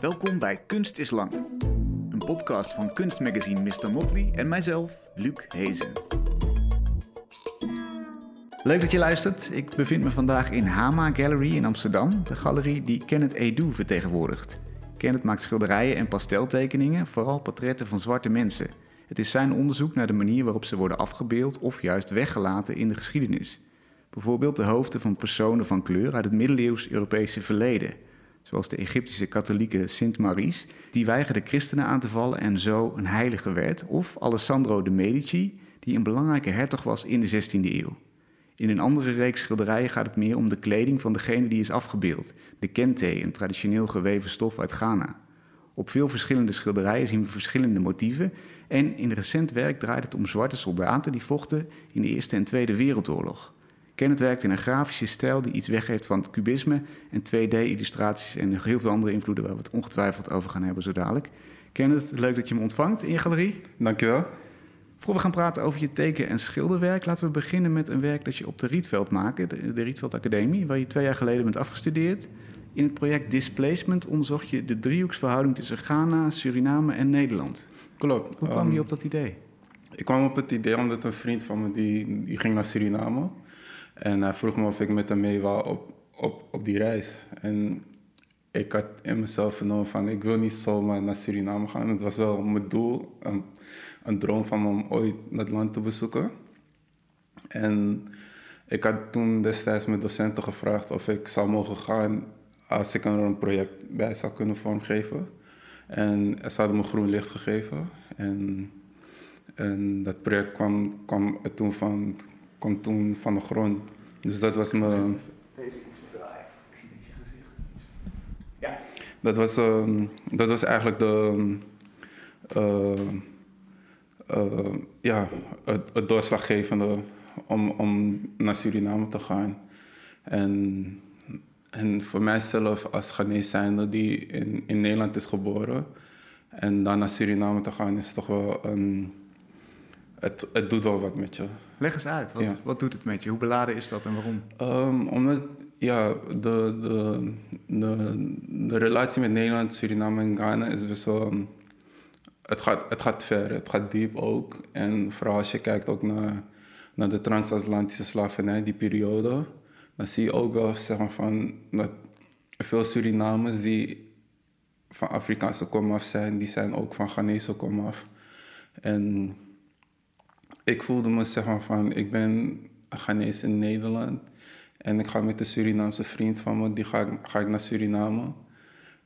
Welkom bij Kunst is Lang. Een podcast van kunstmagazine Mr. Motley en mijzelf, Luc Hezen. Leuk dat je luistert. Ik bevind me vandaag in Hama Gallery in Amsterdam. De galerie die Kenneth Edu vertegenwoordigt. Kenneth maakt schilderijen en pasteltekeningen, vooral portretten van zwarte mensen. Het is zijn onderzoek naar de manier waarop ze worden afgebeeld of juist weggelaten in de geschiedenis. Bijvoorbeeld de hoofden van personen van kleur uit het middeleeuws Europese verleden zoals de Egyptische katholieke Sint Maries, die weigerde christenen aan te vallen en zo een heilige werd, of Alessandro de Medici, die een belangrijke hertog was in de 16e eeuw. In een andere reeks schilderijen gaat het meer om de kleding van degene die is afgebeeld, de kente, een traditioneel geweven stof uit Ghana. Op veel verschillende schilderijen zien we verschillende motieven en in recent werk draait het om zwarte soldaten die vochten in de Eerste en Tweede Wereldoorlog. Kenneth werkt in een grafische stijl die iets weggeeft van het cubisme en 2D-illustraties en nog heel veel andere invloeden waar we het ongetwijfeld over gaan hebben zo dadelijk. Kenneth, leuk dat je me ontvangt in je galerie. Dankjewel. Voor we gaan praten over je teken- en schilderwerk, laten we beginnen met een werk dat je op de Rietveld maakt, de, de Rietveld Academie, waar je twee jaar geleden bent afgestudeerd. In het project Displacement onderzocht je de driehoeksverhouding tussen Ghana, Suriname en Nederland. Klopt. Hoe kwam je Um, op dat idee? Ik kwam op het idee omdat een vriend van me die, die ging naar Suriname. En hij vroeg me of ik met hem mee wou op, op, op die reis. En ik had in mezelf vernomen van ik wil niet zomaar naar Suriname gaan. Het was wel mijn doel, een, een droom van me om ooit dat land te bezoeken. En ik had toen destijds mijn docenten gevraagd of ik zou mogen gaan als ik er een project bij zou kunnen vormgeven. En ze hadden me groen licht gegeven. En, en dat project kwam, kwam, er toen van, kwam toen van de grond. Dus dat was mijn... Deze iets. Ik zie niet je gezicht. Ja. Dat was, ehm, dat was eigenlijk de, eh, eh, ja, het, het doorslaggevende om, om naar Suriname te gaan. En, en voor mijzelf als Ghanese zijnde die in, in Nederland is geboren en dan naar Suriname te gaan is toch wel een... Het, het doet wel wat met je. Leg eens uit, wat, Ja. wat doet het met je? Hoe beladen is dat en waarom? Ehm, omdat, ja, de, de, de, de relatie met Nederland, Suriname en Ghana is best wel... Het gaat, het gaat ver, het gaat diep ook. En vooral als je kijkt ook naar, naar de transatlantische slavernij, die periode... dan zie je ook wel, zeg maar, van, dat veel Surinamers die van Afrikaanse komaf zijn... die zijn ook van Ghanese komaf. En ik voelde me zeg maar van, ik ben Ghanese in Nederland en ik ga met een Surinaamse vriend van me, die ga ik, ga ik naar Suriname.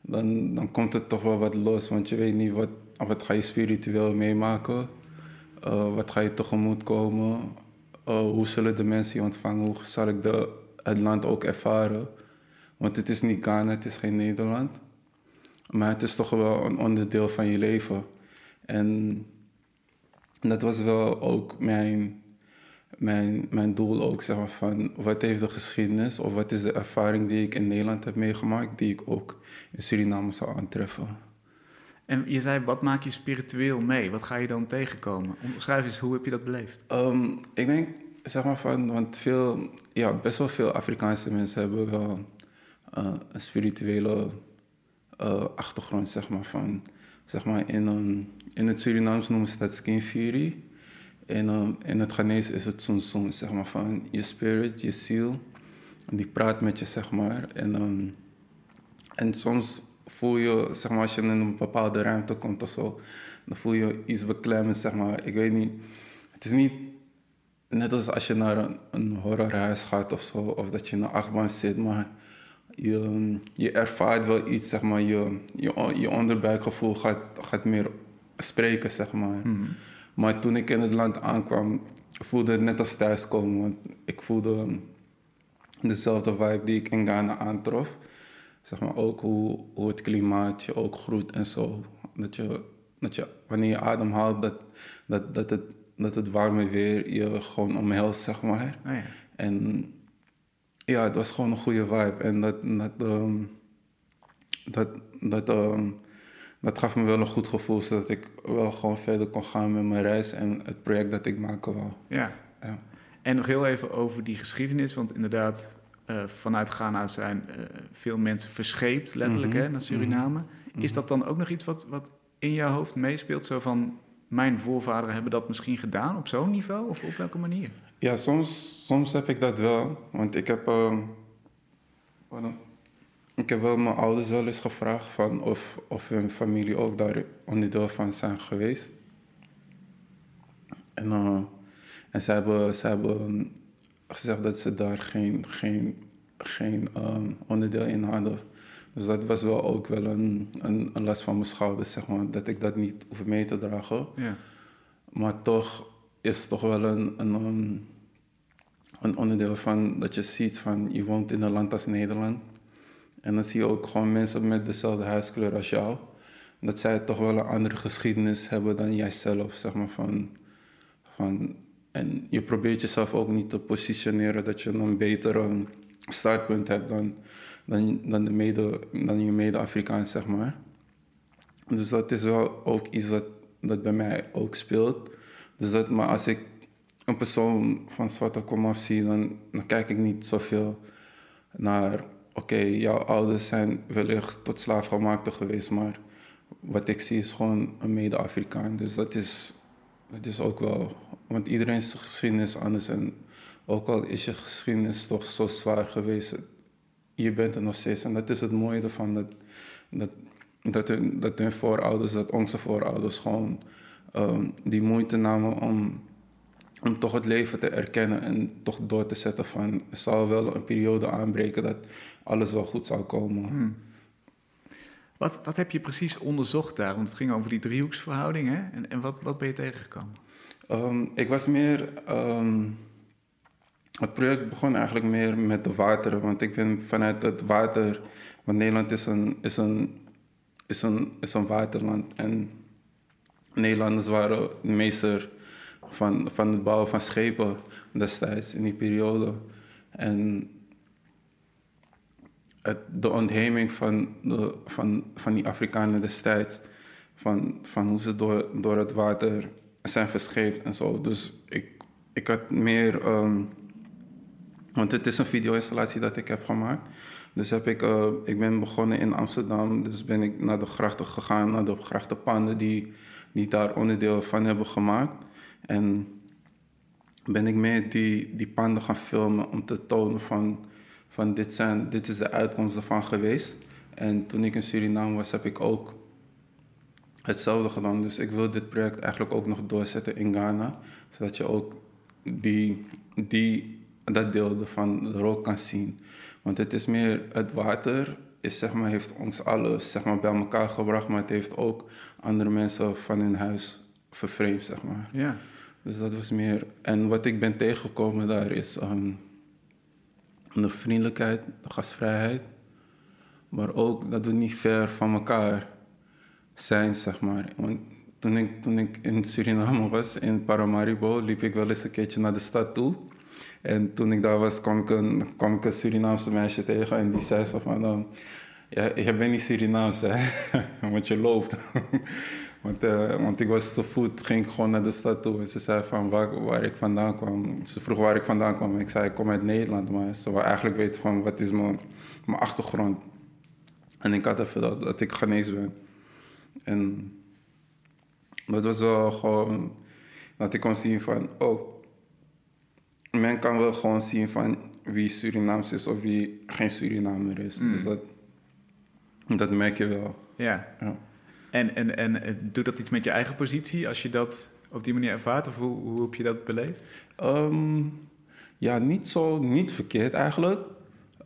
Dan, dan komt het toch wel wat los, want je weet niet wat, wat ga je spiritueel meemaken. Eh, wat ga je tegemoet komen? Eh, hoe zullen de mensen je ontvangen? Hoe zal ik de, het land ook ervaren? Want het is niet Ghana, het is geen Nederland. Maar het is toch wel een onderdeel van je leven. En dat was wel ook mijn, mijn, mijn doel ook, zeg maar, van wat heeft de geschiedenis of wat is de ervaring die ik in Nederland heb meegemaakt, die ik ook in Suriname zou aantreffen. En je zei, wat maak je spiritueel mee? Wat ga je dan tegenkomen? Omschrijf eens, hoe heb je dat beleefd? Ehm, ik denk, zeg maar van, want veel, ja, best wel veel Afrikaanse mensen hebben wel eh, een spirituele eh, achtergrond, zeg maar, van, zeg maar, in, een, in het Surinaams noemen ze dat skin fury. En ehm, in het Ghanese is het soms, soms, zeg maar, van je spirit, je ziel, die praat met je, zeg maar. En, ehm, en soms voel je, zeg maar, als je in een bepaalde ruimte komt of zo, dan voel je iets beklemmend, zeg maar. Ik weet niet, het is niet net als als je naar een, een horrorhuis gaat of zo, of dat je in een achtbaan zit, maar je, je ervaart wel iets, zeg maar, je, je, je onderbuikgevoel gaat, gaat meer spreken, zeg maar. Maar toen ik in het land aankwam, voelde het net als thuiskomen, want ik voelde dezelfde vibe die ik in Ghana aantrof. Zeg maar ook hoe, hoe het klimaat je ook groeit en zo. Dat je, dat je wanneer je ademhaalt, dat, dat, dat, het, dat het warme weer je gewoon omhelst, zeg maar. Oh ja. En ja, het was gewoon een goede vibe. En dat, dat, ehm, dat, dat, ehm, dat gaf me wel een goed gevoel, zodat ik wel gewoon verder kon gaan met mijn reis en het project dat ik maken wou. ja. Ja. En nog heel even over die geschiedenis, want inderdaad, eh, vanuit Ghana zijn eh, veel mensen verscheept, letterlijk, Mhm, hè, naar Suriname. Is dat dan ook nog iets wat, wat in jouw hoofd meespeelt? Zo van, mijn voorvaderen hebben dat misschien gedaan op zo'n niveau? Of op welke manier? Ja, soms, soms heb ik dat wel. Want ik heb, uh, ik heb wel mijn ouders wel eens gevraagd van of, of hun familie ook daar onderdeel van zijn geweest. En, uh, en ze, hebben, ze hebben gezegd dat ze daar geen, geen, geen um, onderdeel in hadden. Dus dat was wel ook wel een, een, een, last van mijn schouders, zeg maar, dat ik dat niet hoef mee te dragen. Ja. Maar toch is het toch wel een, een, een onderdeel van dat je ziet van je woont in een land als Nederland. En dan zie je ook gewoon mensen met dezelfde huiskleur als jou. Dat zij toch wel een andere geschiedenis hebben dan jijzelf, zeg maar. Van, van, en je probeert jezelf ook niet te positioneren dat je een beter startpunt hebt dan, dan, dan, de mede, dan je mede-Afrikaan, zeg maar. Dus dat is wel ook iets dat, dat bij mij ook speelt. Dus dat, maar als ik een persoon van zwarte komaf zie, dan, dan kijk ik niet zoveel naar... Oké, jouw ouders zijn wellicht tot slaafgemaakte geweest, maar wat ik zie is gewoon een mede-Afrikaan. Dus dat is, dat is ook wel... Want iedereen's geschiedenis is anders en ook al is je geschiedenis toch zo zwaar geweest, je bent er nog steeds. En dat is het mooie ervan, dat, dat, dat, hun, dat hun voorouders, dat onze voorouders gewoon um, die moeite namen om, om toch het leven te erkennen en toch door te zetten van, er zal wel een periode aanbreken dat alles wel goed zal komen. Hmm. Wat, wat heb je precies onderzocht daar? Want het ging over die driehoeksverhouding, hè? En, en wat, wat ben je tegengekomen? Um, ik was meer... Um, het project begon eigenlijk meer met de wateren, want ik ben vanuit het water, want Nederland is een, is een, is een, is een waterland en Nederlanders waren meester van, van het bouwen van schepen destijds in die periode. En het, de ontheeming van, de, van, van die Afrikanen destijds, van, van hoe ze door, door het water zijn verscheept en zo. Dus ik, ik had meer. Um, want het is een video-installatie dat ik heb gemaakt. Dus heb ik, uh, ik ben begonnen in Amsterdam. Dus ben ik naar de grachten gegaan, naar de grachtenpanden die, die daar onderdeel van hebben gemaakt. En ben ik mee die, die panden gaan filmen om te tonen van, van dit, zijn, dit is de uitkomst ervan geweest. En toen ik in Suriname was, heb ik ook hetzelfde gedaan. Dus ik wil dit project eigenlijk ook nog doorzetten in Ghana. Zodat je ook die, die dat deel van de rook kan zien. Want het is meer het water is, zeg maar, heeft ons alles zeg maar, bij elkaar gebracht, maar het heeft ook andere mensen van hun huis vervreemd, zeg maar. Ja. Dus dat was meer. En wat ik ben tegengekomen daar is um, de vriendelijkheid, de gastvrijheid, maar ook dat we niet ver van elkaar zijn, zeg maar. Want toen ik, toen ik in Suriname was, in Paramaribo, liep ik wel eens een keertje naar de stad toe. En toen ik daar was, kwam ik een, ik Surinaamse meisje tegen en die zei zo van... dan, ja, je bent niet Surinaams, hè? want je loopt. want, uh, want ik was te voet, ging ik gewoon naar de stad toe. En ze zei van waar, ik vandaan kwam. Ze vroeg waar ik vandaan kwam. Ik zei, ik kom uit Nederland. Maar ze wil eigenlijk weten van wat is mijn, mijn achtergrond. En ik had even dat, dat ik Ghanese ben. En dat was wel gewoon... Dat ik kon zien van, oh men kan wel gewoon zien van wie Surinaams is of wie geen Surinamer is. Mm. Dus dat, dat merk je wel. Ja. ja. En, en, en doet dat iets met je eigen positie als je dat op die manier ervaart? Of hoe, hoe heb je dat beleefd? Ehm, ja, niet zo, niet verkeerd eigenlijk.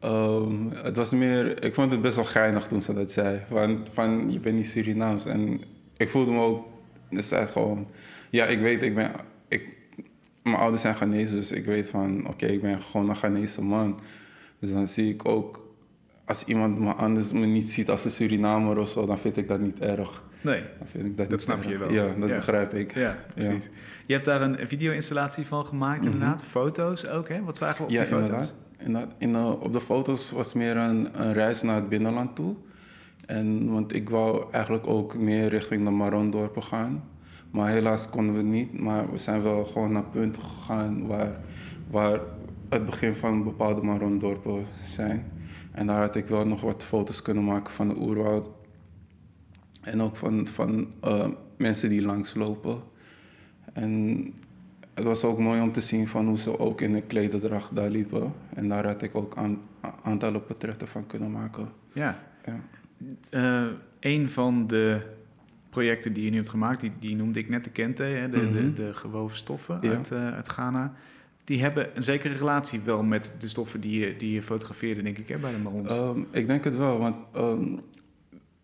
Um, het was meer, ik vond het best wel geinig toen ze dat zei. Van, van je bent niet Surinaams. En ik voelde me ook, zei gewoon, ja, ik weet, ik ben, ik, mijn ouders zijn Ghanese, dus ik weet van, oké, ik ben gewoon een Ghanese man. Dus dan zie ik ook, als iemand me anders me niet ziet als een Surinamer of zo, dan vind ik dat niet erg. Nee, dan vind ik dat, dat snap je wel. Ja, dat begrijp ik. Ja, precies. Je hebt daar een video-installatie van gemaakt, mhm. inderdaad. Foto's ook, hè? Wat zagen we op ja, die foto's? Inderdaad. inderdaad. In, uh, op de foto's was meer een, een, reis naar het binnenland toe. En, want ik wou eigenlijk ook meer richting de Marondorpen gaan. Maar helaas konden we niet. Maar we zijn wel gewoon naar punten gegaan waar, waar het begin van bepaalde Marondorpen zijn. En daar had ik wel nog wat foto's kunnen maken van de oerwoud. En ook van, van eh, mensen die langslopen. En het was ook mooi om te zien van hoe ze ook in een klederdracht daar liepen. En daar had ik ook een aantallen portretten van kunnen maken. Ja. ja. Uh, een van de projecten die je nu hebt gemaakt, die, die noemde ik net de Kente, hè, de, de, mhm. de, gewoven stoffen uit, uh, uit Ghana. Die hebben een zekere relatie wel met de stoffen die je, die je fotografeerde, denk ik, hè, bij de Marons. Um, ik denk het wel, want um,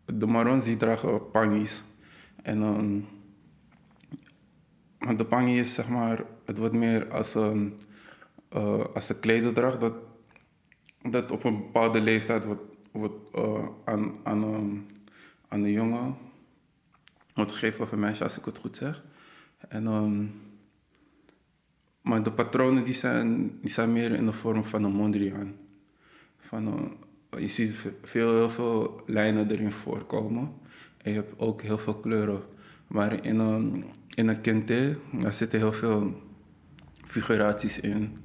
de Marons die dragen pangies. En um, de pangie is zeg maar, het wordt meer als een, uh, als een klederdracht dat, dat op een bepaalde leeftijd wordt, wordt uh, aan, aan, aan de jongen gegeven of een meisje, als ik het goed zeg. En, um, maar de patronen die zijn, die zijn meer in de vorm van een mondriaan. Van, uh, je ziet veel, heel veel lijnen erin voorkomen. En je hebt ook heel veel kleuren. Maar in een, in een kente, daar zitten heel veel figuraties in.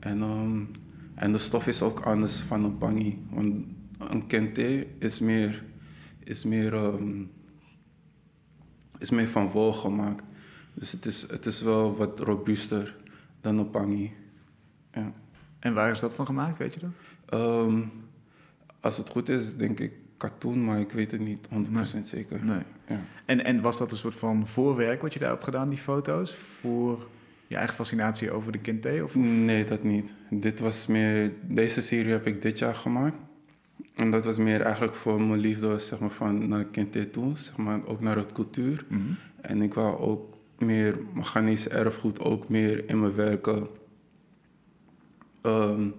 En, um, en de stof is ook anders van een pangi. Want een kente is meer, is meer is meer van wol gemaakt. Dus het is, het is wel wat robuuster dan een pangi. Ja. En waar is dat van gemaakt, weet je dat? Ehm, als het goed is, denk ik katoen, maar ik weet het niet 100% zeker. Nee. Ja. En, en was dat een soort van voorwerk wat je daar hebt gedaan, die foto's? Voor je eigen fascinatie over de Kente? Of, Nee, dat niet. Dit was meer... Deze serie heb ik dit jaar gemaakt. En dat was meer eigenlijk voor mijn liefde zeg maar, van naar Kente toe, zeg maar, ook naar het cultuur. Mhm. En ik wou ook meer mechanisch erfgoed ook meer in mijn werken, um,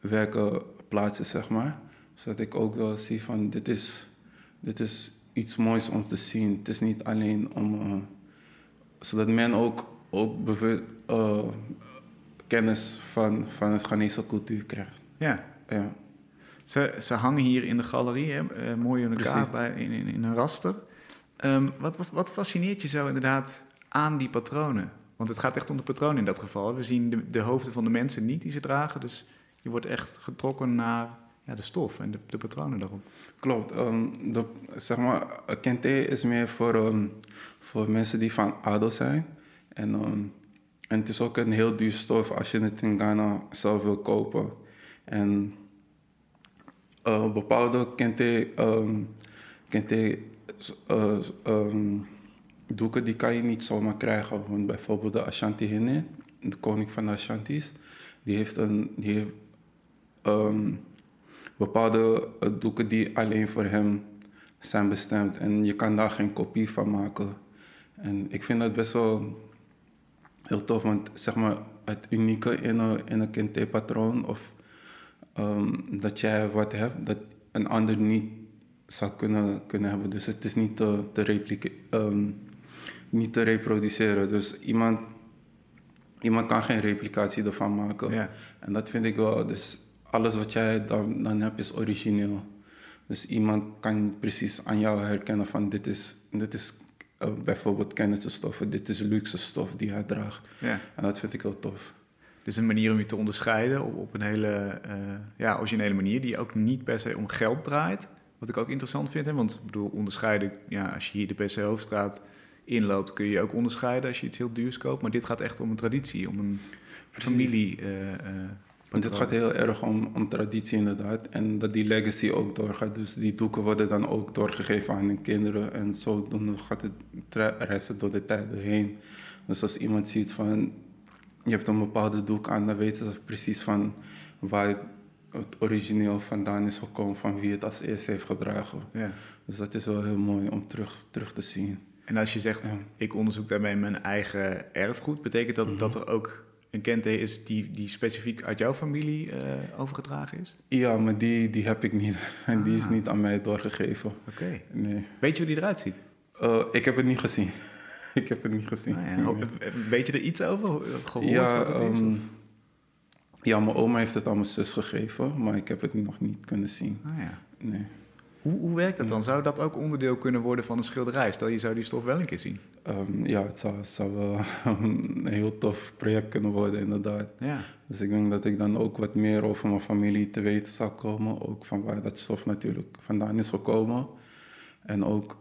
werken plaatsen, zeg maar. Zodat ik ook wel zie van dit is, dit is iets moois om te zien. Het is niet alleen om... Uh, zodat men ook, ook uh, kennis van, van het Ghanese cultuur krijgt. Ja. ja. Ze, ze hangen hier in de galerie, hè, uh, mooi in elkaar, bij, in, in, in, een raster. Um, wat, wat, wat fascineert je zo inderdaad aan die patronen? Want het gaat echt om de patronen in dat geval. We zien de, de hoofden van de mensen niet die ze dragen. Dus je wordt echt getrokken naar ja, de stof en de, de patronen daarop. Klopt. Um, de, zeg maar, kente is meer voor, um, voor mensen die van adel zijn. En, um, en het is ook een heel duur stof als je het in Ghana zelf wil kopen. En uh, bepaalde kente, um, kente uh, um, doeken die kan je niet zomaar krijgen. Want bijvoorbeeld de Ashanti Hine, de koning van de Ashantis, die heeft, een, die heeft um, bepaalde uh, doeken die alleen voor hem zijn bestemd. En je kan daar geen kopie van maken. En ik vind dat best wel heel tof, want zeg maar het unieke in een, in een kente-patroon of um, dat jij wat hebt dat een ander niet zou kunnen, kunnen hebben. Dus het is niet te, te, um, niet te reproduceren. Dus iemand, iemand kan geen replicatie ervan maken. En dat vind ik wel. Dus alles wat jij dan, dan hebt is origineel. Dus iemand kan precies aan jou herkennen van dit is, dit is uh, bijvoorbeeld kennisstoffen, dit is luxe stof die hij draagt. En dat vind ik heel tof. Dus een manier om je te onderscheiden op, op een hele uh, ja, originele manier, die ook niet per se om geld draait. Wat ik ook interessant vind, hè? want ik bedoel, onderscheiden, ja, als je hier de PC Hoofdstraat inloopt, kun je ook onderscheiden als je iets heel duurs koopt. Maar dit gaat echt om een traditie, om een familie. Uh, uh, dit gaat heel erg om, om traditie inderdaad. En dat die legacy ook doorgaat. Dus die doeken worden dan ook doorgegeven aan hun kinderen. En zo gaat het reizen door de tijden heen. Dus als iemand ziet van je hebt een bepaalde doek aan, dan weten ze precies van waar het origineel vandaan is gekomen, van wie het als eerste heeft gedragen. Ja. Dus dat is wel heel mooi om terug, terug te zien. En als je zegt, ik onderzoek daarmee mijn eigen erfgoed, betekent dat mhm. dat er ook een kente is die, die specifiek uit jouw familie uh, overgedragen is? Ja, maar die, die heb ik niet. En die is ah. niet aan mij doorgegeven. Oké. Nee. Weet je hoe die eruit ziet? Uh, ik heb het niet gezien. ik heb het niet gezien. Nou ja, weet je er iets over? Gehoord ja, wat het is? Ehm, ja, mijn oma heeft het aan mijn zus gegeven, maar ik heb het nog niet kunnen zien. Ah, ja. Nee. Hoe, hoe werkt dat dan? Zou dat ook onderdeel kunnen worden van een schilderij? Stel, je zou die stof wel een keer zien. Um, ja, het zou, zou wel een heel tof project kunnen worden, inderdaad. Ja. Dus ik denk dat ik dan ook wat meer over mijn familie te weten zou komen. Ook van waar dat stof natuurlijk vandaan is gekomen. En ook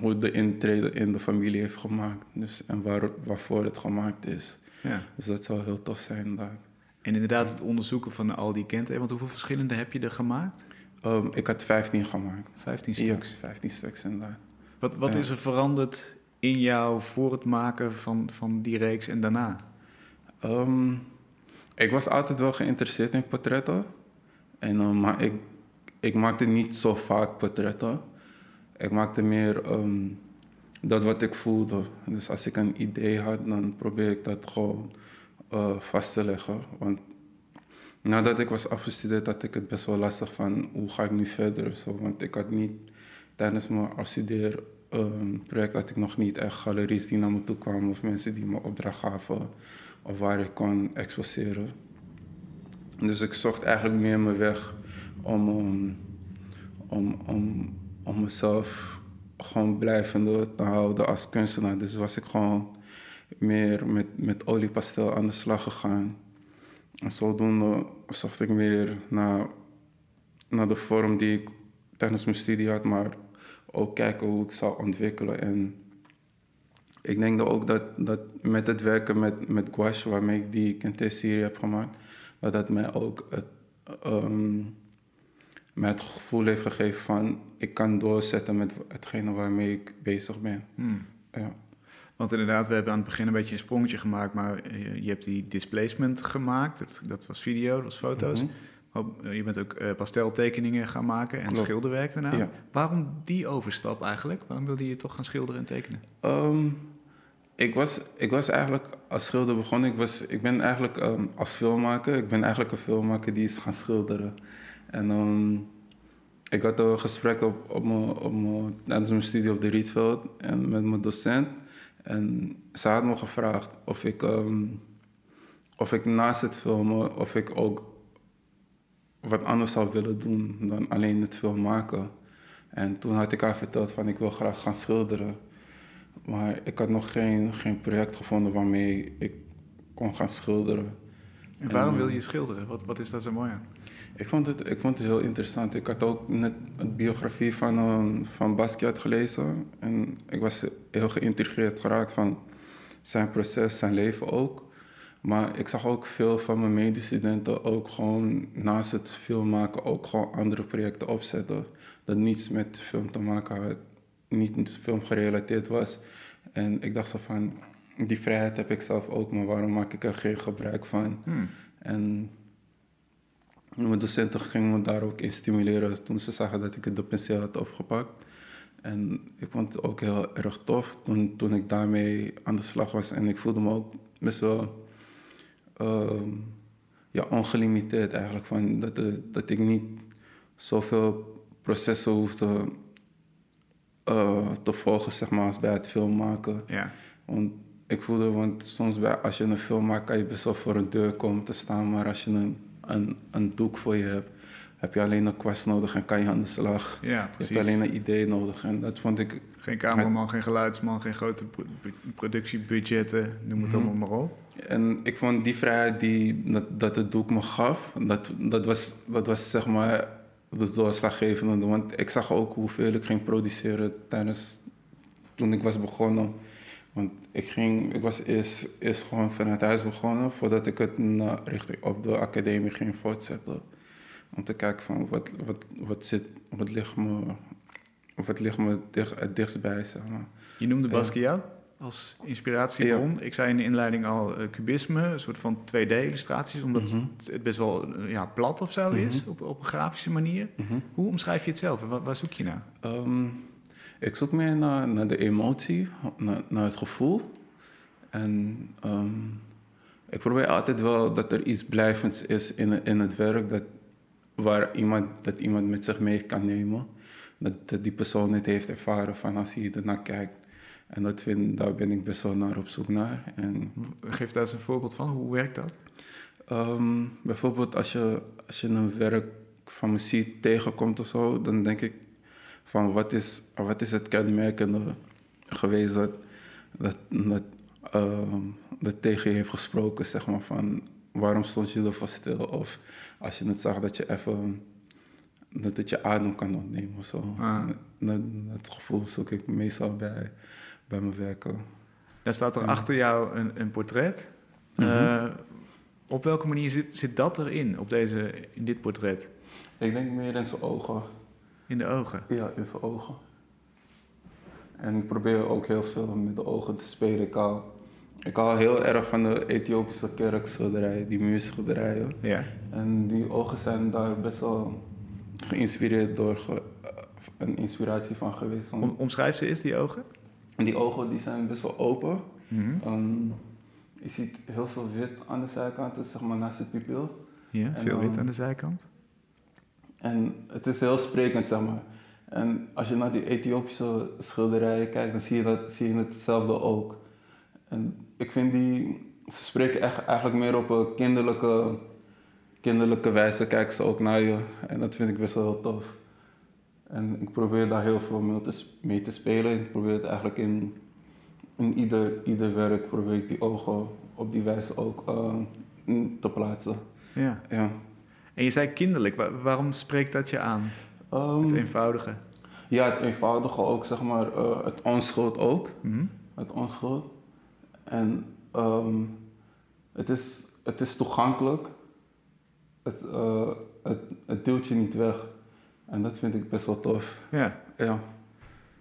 hoe de intrede in de familie heeft gemaakt. Dus, en waar, waarvoor het gemaakt is. Ja. Dus dat zou heel tof zijn daar. En inderdaad het onderzoeken van al die kenten. Want hoeveel verschillende heb je er gemaakt? Ehm, ik had 15 gemaakt. 15 Ja, stuks. 15 stuks inderdaad. Wat, wat Ja. is er veranderd in jou voor het maken van, van die reeks en daarna? Ehm, ik was altijd wel geïnteresseerd in portretten. En, eh, maar ik, ik maakte niet zo vaak portretten. Ik maakte meer ehm, dat wat ik voelde. Dus als ik een idee had, dan probeer ik dat gewoon eh, vast te leggen. Want nadat ik was afgestudeerd, had ik het best wel lastig van hoe ga ik nu verder. Zo. Want ik had niet tijdens mijn afstudeerproject had ik nog niet echt galeries die naar me toe kwamen of mensen die me opdracht gaven of waar ik kon exposeren. Dus ik zocht eigenlijk meer mijn weg om, um, om, om, om mezelf gewoon blijvende te houden als kunstenaar. Dus was ik gewoon meer met, met oliepastel aan de slag gegaan. En zodoende zocht ik meer naar, naar de vorm die ik tijdens mijn studie had, maar ook kijken hoe ik zou ontwikkelen. En ik denk dat ook dat, dat met het werken met, met gouache, waarmee ik die Kente-serie heb gemaakt, dat dat mij ook het, ehm, mij het gevoel heeft gegeven van ik kan doorzetten met hetgene waarmee ik bezig ben. Hmm. Ja. Want inderdaad, we hebben aan het begin een beetje een sprongetje gemaakt, maar je hebt die displacement gemaakt. Dat, dat was video, dat was foto's. Mhm. Eh, je bent ook eh, pasteltekeningen gaan maken en Klopt. schilderwerk daarna. Ja. Waarom die overstap eigenlijk? Waarom wilde je toch gaan schilderen en tekenen? Ehm, ik, was, ik was eigenlijk als schilder begonnen. Ik, was, ik ben eigenlijk ehm, als filmmaker, ik ben eigenlijk een filmmaker die is gaan schilderen. En ehm, ik had een gesprek op, op mijn, op mijn, tijdens mijn studie op de Rietveld en met mijn docent. En ze had me gevraagd of ik, ehm, of ik naast het filmen, of ik ook wat anders zou willen doen dan alleen het film maken. En toen had ik haar verteld van ik wil graag gaan schilderen. Maar ik had nog geen, geen project gevonden waarmee ik kon gaan schilderen. En waarom En, wil eh, je schilderen? Wat, wat is daar zo mooi aan? Ik vond het, ik vond het heel interessant. Ik had ook net een biografie van, um, van Basquiat gelezen. En ik was heel geïntrigeerd geraakt van zijn proces, zijn leven ook. Maar ik zag ook veel van mijn medestudenten ook gewoon naast het film maken ook gewoon andere projecten opzetten. Dat niets met film te maken had, niet met film gerelateerd was. En ik dacht zo van, die vrijheid heb ik zelf ook, maar waarom maak ik er geen gebruik van? Hmm. En mijn docenten gingen me daar ook in stimuleren toen ze zagen dat ik de penseel had opgepakt. En ik vond het ook heel erg tof toen, toen ik daarmee aan de slag was. En ik voelde me ook best wel ehm, ja, ongelimiteerd eigenlijk. Van dat, eh, dat ik niet zoveel processen hoefde eh, te volgen zeg maar, als bij het filmmaken. Ja. Want ik voelde, want soms bij, als je een film maakt, kan je best wel voor een deur komen te staan. Maar als je een, een, een doek voor je hebt, heb je alleen een kwast nodig en kan je aan de slag. ja, Je precies. hebt alleen een idee nodig. En dat vond ik, Geen cameraman, geen geluidsman, geen grote pro- productiebudgetten, noem het Mhm. allemaal maar op. en ik vond die vrijheid die dat, dat het doek me gaf, dat, dat, was, dat was zeg maar de doorslaggevende. Want ik zag ook hoeveel ik ging produceren tijdens toen ik was begonnen. Want ik, ging, ik was eerst, eerst gewoon vanuit huis begonnen voordat ik het naar, richting op de academie ging voortzetten. Om te kijken van wat, wat, wat, zit, wat ligt me, wat ligt me dicht, het dichtst bij. Zeg maar. Je noemde. Basquiat als inspiratiebron. Ik zei in de inleiding al eh, cubisme, een soort van 2D-illustraties, omdat Mhm. het best wel eh, ja, plat of zo is, Mhm. op, op een grafische manier. Mhm. Hoe omschrijf je het zelf en waar, waar zoek je naar? Ehm, ik zoek meer naar, naar de emotie, naar, naar het gevoel. En ehm, ik probeer altijd wel dat er iets blijvends is in, in het werk, dat, waar iemand, dat iemand met zich mee kan nemen. Dat, dat die persoon het heeft ervaren van als hij ernaar kijkt. En dat vind, daar ben ik best wel naar op zoek naar. En Geef daar eens een voorbeeld van. Hoe werkt dat? Ehm, bijvoorbeeld als je, als je een werk van me ziet tegenkomt of zo, dan denk ik van wat is, wat is het kenmerkende geweest dat, dat, dat, ehm, dat tegen je heeft gesproken, zeg maar, van waarom stond je ervoor stil? Of als je het zag dat je even dat het je adem kan ontnemen of zo. Ah. Dat, dat gevoel zoek ik meestal bij, bij mijn werken. Daar staat er Ja. achter jou een, een portret. Mhm. Eh, op welke manier zit, zit dat erin, op deze, in dit portret? Ik denk meer in zijn ogen. In de ogen? Ja, in zijn ogen. En ik probeer ook heel veel met de ogen te spelen. Ik hou, ik hou heel erg van de Ethiopische kerkschilderijen, die muurschilderijen. Ja. En die ogen zijn daar best wel geïnspireerd door, ge- eh, een inspiratie van geweest. Om, omschrijf ze eens, die ogen. En die ogen die zijn best wel open. Mhm. Ehm, je ziet heel veel wit aan de zijkanten, zeg maar naast het pupil. Ja, En veel wit aan de zijkant. En het is heel sprekend, zeg maar. En als je naar die Ethiopische schilderijen kijkt, dan zie je, dat, zie je hetzelfde ook. En ik vind die, ze spreken echt, eigenlijk meer op een kinderlijke, kinderlijke wijze, kijken ze ook naar je. En dat vind ik best wel heel tof. En ik probeer daar heel veel mee te, s- mee te spelen. Ik probeer het eigenlijk in, in ieder, ieder werk, probeer ik die ogen op die wijze ook eh, te plaatsen. Ja. Ja. En je zei kinderlijk. Wa- waarom spreekt dat je aan? Ehm, Het eenvoudige. Ja, het eenvoudige ook, zeg maar, eh, het onschuld ook. Mhm. Het onschuld. En ehm, het, is, het is toegankelijk. Het, het, het duwt je niet weg. En dat vind ik best wel tof. Ja. Ja.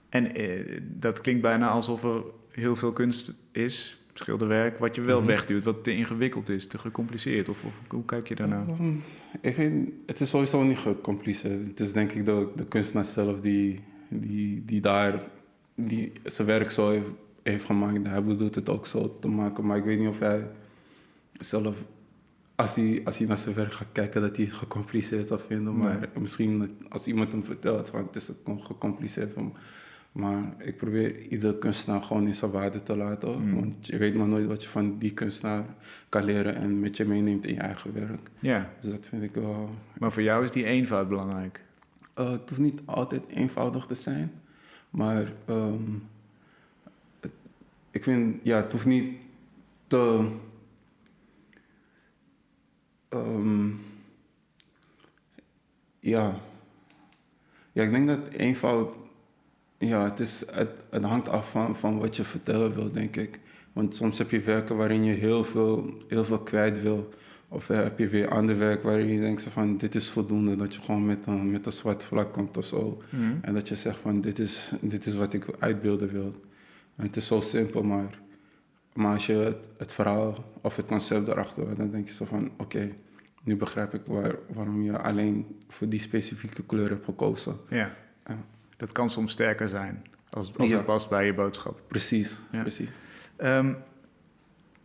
En eh, dat klinkt bijna alsof er heel veel kunst is, schilderwerk, wat je wel Mhm. wegduwt, wat te ingewikkeld is, te gecompliceerd. Of, of hoe kijk je daarnaar? Ehm, ik vind, het is sowieso niet gecompliceerd. Het is denk ik de, de kunstenaar zelf die, die, die daar die zijn werk zo heeft, heeft gemaakt. Hij bedoelt het ook zo te maken. Maar ik weet niet of hij zelf, als hij, als hij naar zijn werk gaat kijken, dat hij het gecompliceerd zal vinden. Maar Nee. misschien als iemand hem vertelt van het is gecompliceerd. Van, maar ik probeer iedere kunstenaar gewoon in zijn waarde te laten. Mm. Want je weet maar nooit wat je van die kunstenaar kan leren en met je meeneemt in je eigen werk. Ja, Dus dat vind ik wel. maar voor jou is die eenvoud belangrijk. eh, het hoeft niet altijd eenvoudig te zijn, maar ehm, het- ik vind, ja, het hoeft niet te. ehm, ja. ja, ik denk dat eenvoud. Ja, het, is, het, het hangt af van, van wat je vertellen wil, denk ik. Want soms heb je werken waarin je heel veel, heel veel kwijt wil. Of eh, heb je weer ander werk waarin je denkt van dit is voldoende. Dat je gewoon met een, met een zwart vlak komt of zo. Mhm. En dat je zegt van dit is, dit is wat ik uitbeelden wil. En het is zo simpel, maar, maar als je het, het verhaal of het concept erachter hebt, dan denk je zo van oké, nu begrijp ik waar, waarom je alleen voor die specifieke kleur hebt gekozen. Ja. Ja. Dat kan soms sterker zijn, als, als Ja. het past bij je boodschap. Precies, Ja. precies. Ehm,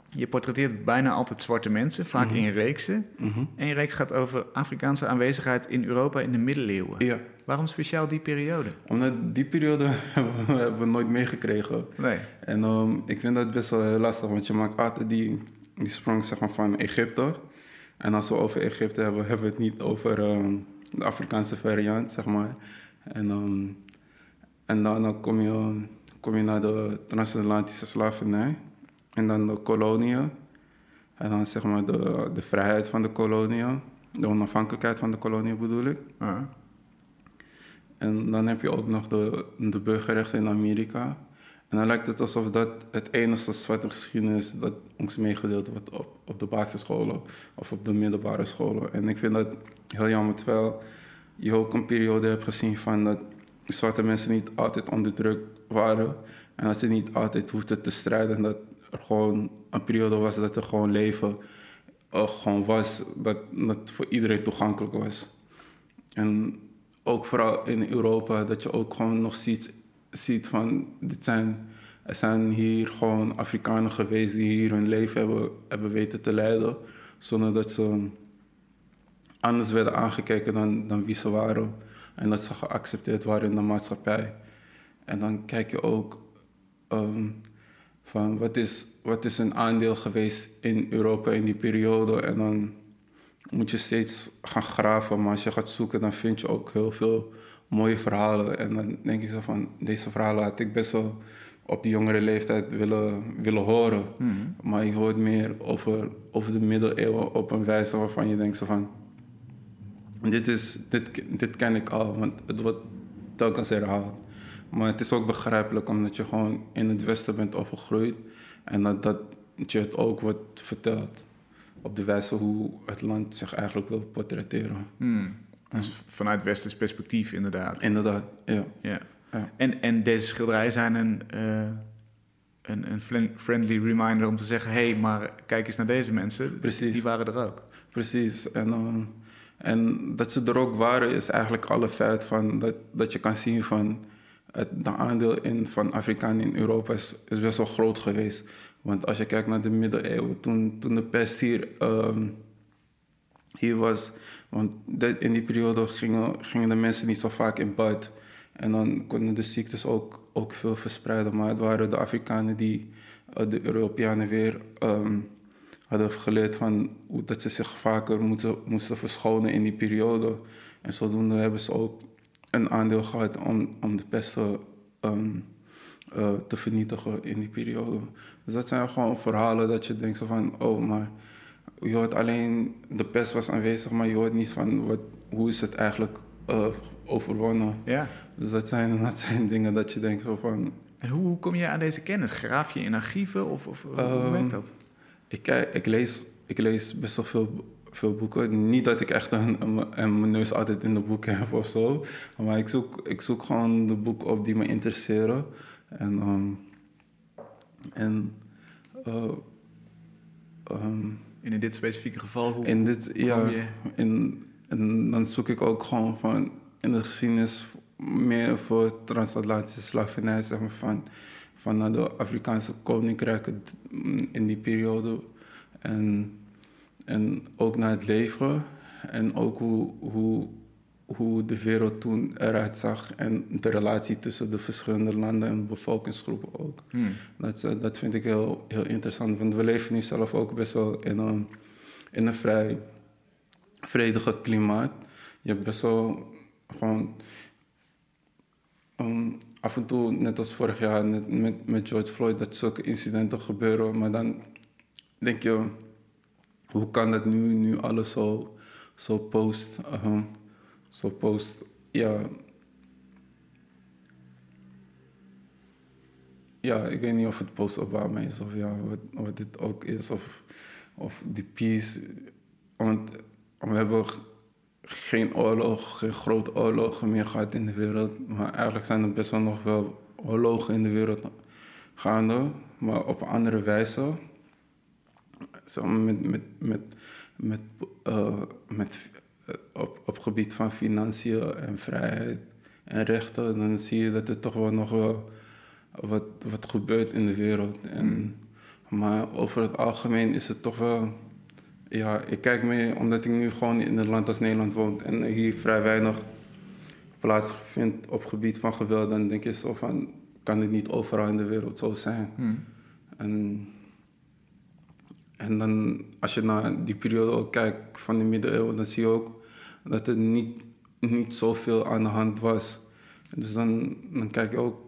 je portretteert bijna altijd zwarte mensen, vaak Mhm. in reeksen. Mhm. En je reeks gaat over Afrikaanse aanwezigheid in Europa in de middeleeuwen. Ja, Waarom speciaal die periode? omdat die periode hebben we, nooit meegekregen. Nee. En ehm, ik vind dat best wel heel lastig, want je maakt altijd die, die sprong zeg maar, van Egypte. En als we over Egypte hebben, hebben we het niet over ehm, de Afrikaanse variant, zeg maar. En, ehm, en dan, kom, je, kom je naar de transatlantische slavernij. En dan de koloniën. En dan zeg maar de, de vrijheid van de koloniën. De onafhankelijkheid van de koloniën bedoel ik. En dan heb je ook nog de, de burgerrechten in Amerika. En dan lijkt het alsof dat het enige zwarte geschiedenis dat ons meegedeeld wordt op, op de basisscholen of op de middelbare scholen. En ik vind dat heel jammer, terwijl je ook een periode hebt gezien van dat zwarte mensen niet altijd onderdrukt waren. En dat ze niet altijd hoefden te strijden. En dat er gewoon een periode was dat er gewoon leven eh, gewoon was, dat, dat voor iedereen toegankelijk was. En ook vooral in Europa, dat je ook gewoon nog ziet, ziet van, dit zijn, er zijn hier gewoon Afrikanen geweest die hier hun leven hebben, hebben weten te leiden, zonder dat ze anders werden aangekeken dan, dan wie ze waren. En dat ze geaccepteerd waren in de maatschappij. En dan kijk je ook ehm, van wat is, wat is hun aandeel geweest in Europa in die periode. En dan moet je steeds gaan graven. Maar als je gaat zoeken, dan vind je ook heel veel mooie verhalen. En dan denk je zo van, deze verhalen had ik best wel op die jongere leeftijd willen, willen horen. Mhm. Maar je hoort meer over, over de middeleeuwen op een wijze waarvan je denkt zo van... dit, is, dit, dit ken ik al, want het wordt telkens herhaald. Maar het is ook begrijpelijk omdat je gewoon in het Westen bent opgegroeid en dat, dat je het ook wordt verteld op de wijze hoe het land zich eigenlijk wil portretteren. Hmm. Dus vanuit Westers perspectief inderdaad. Inderdaad, ja. Ja. Ja. En, en deze schilderijen zijn een, eh, een, een friendly reminder om te zeggen... hé, hey, maar kijk eens naar deze mensen. Precies. Die waren er ook. Precies. En, ehm, en dat ze er ook waren is eigenlijk alle feit van dat, dat je kan zien van het de aandeel in, van Afrikanen in Europa is, best wel groot geweest. Want als je kijkt naar de middeleeuwen, toen, toen de pest hier, ehm, hier was, want in die periode gingen, gingen de mensen niet zo vaak in bad. En dan konden de ziektes ook, ook veel verspreiden. Maar het waren de Afrikanen die eh, de Europeanen weer ehm, hadden geleerd van hoe dat ze zich vaker moeten, moesten verschonen in die periode. En zodoende hebben ze ook een aandeel gehad om, om de pest te, ehm, eh, te vernietigen in die periode. Dus dat zijn gewoon verhalen dat je denkt zo van, oh, maar je hoort alleen, de pest was aanwezig, maar je hoort niet van wat, hoe is het eigenlijk eh, overwonnen. Ja. Dus dat zijn, dat zijn dingen dat je denkt zo van, En hoe, hoe kom je aan deze kennis? Graaf je in archieven of, of hoe Ehm, werkt dat? Ik, kijk, ik, lees, ik lees best wel veel, veel boeken. Niet dat ik echt een, een, een mijn neus altijd in de boeken heb of zo. Maar ik zoek, ik zoek gewoon de boeken op die me interesseren. En, ehm, en eh, ehm, En in dit specifieke geval, hoe in dit, ja, je... in, en dan zoek ik ook gewoon van in de geschiedenis meer voor transatlantische slavernij, zeg maar, van, van de Afrikaanse koninkrijken in die periode. En, en ook naar het leven en ook hoe, hoe, hoe de wereld toen eruit zag en de relatie tussen de verschillende landen en bevolkingsgroepen ook. Hmm. Dat, eh, dat vind ik heel, heel interessant, want we leven nu zelf ook best wel in een, in een vrij vredige klimaat. Je hebt best wel gewoon um, af en toe, net als vorig jaar met, met George Floyd, dat zulke incidenten gebeuren. Maar dan denk je, hoe kan dat nu, nu alles zo, zo post, uh, zo post, ja. Ja, ik weet niet of het post-Obama is of ja, wat, wat dit ook is. Of, of die peace. Want we hebben geen oorlog, geen grote oorlogen meer gehad in de wereld. Maar eigenlijk zijn er best wel nog wel oorlogen in de wereld gaande. Maar op een andere wijze. Zo met, met, met, met, eh, met, eh, op, op gebied van financiën en vrijheid en rechten. Dan zie je dat er toch wel nog wel wat, wat gebeurt in de wereld. En, Maar over het algemeen is het toch wel ja, ik kijk mee omdat ik nu gewoon in een land als Nederland woon en hier vrij weinig plaatsvindt op gebied van geweld. Dan denk je zo van, kan dit niet overal in de wereld zo zijn? Hmm. En, en dan, als je naar die periode ook kijkt van de middeleeuwen, dan zie je ook dat er niet, niet zoveel aan de hand was. Dus dan, dan kijk je ook,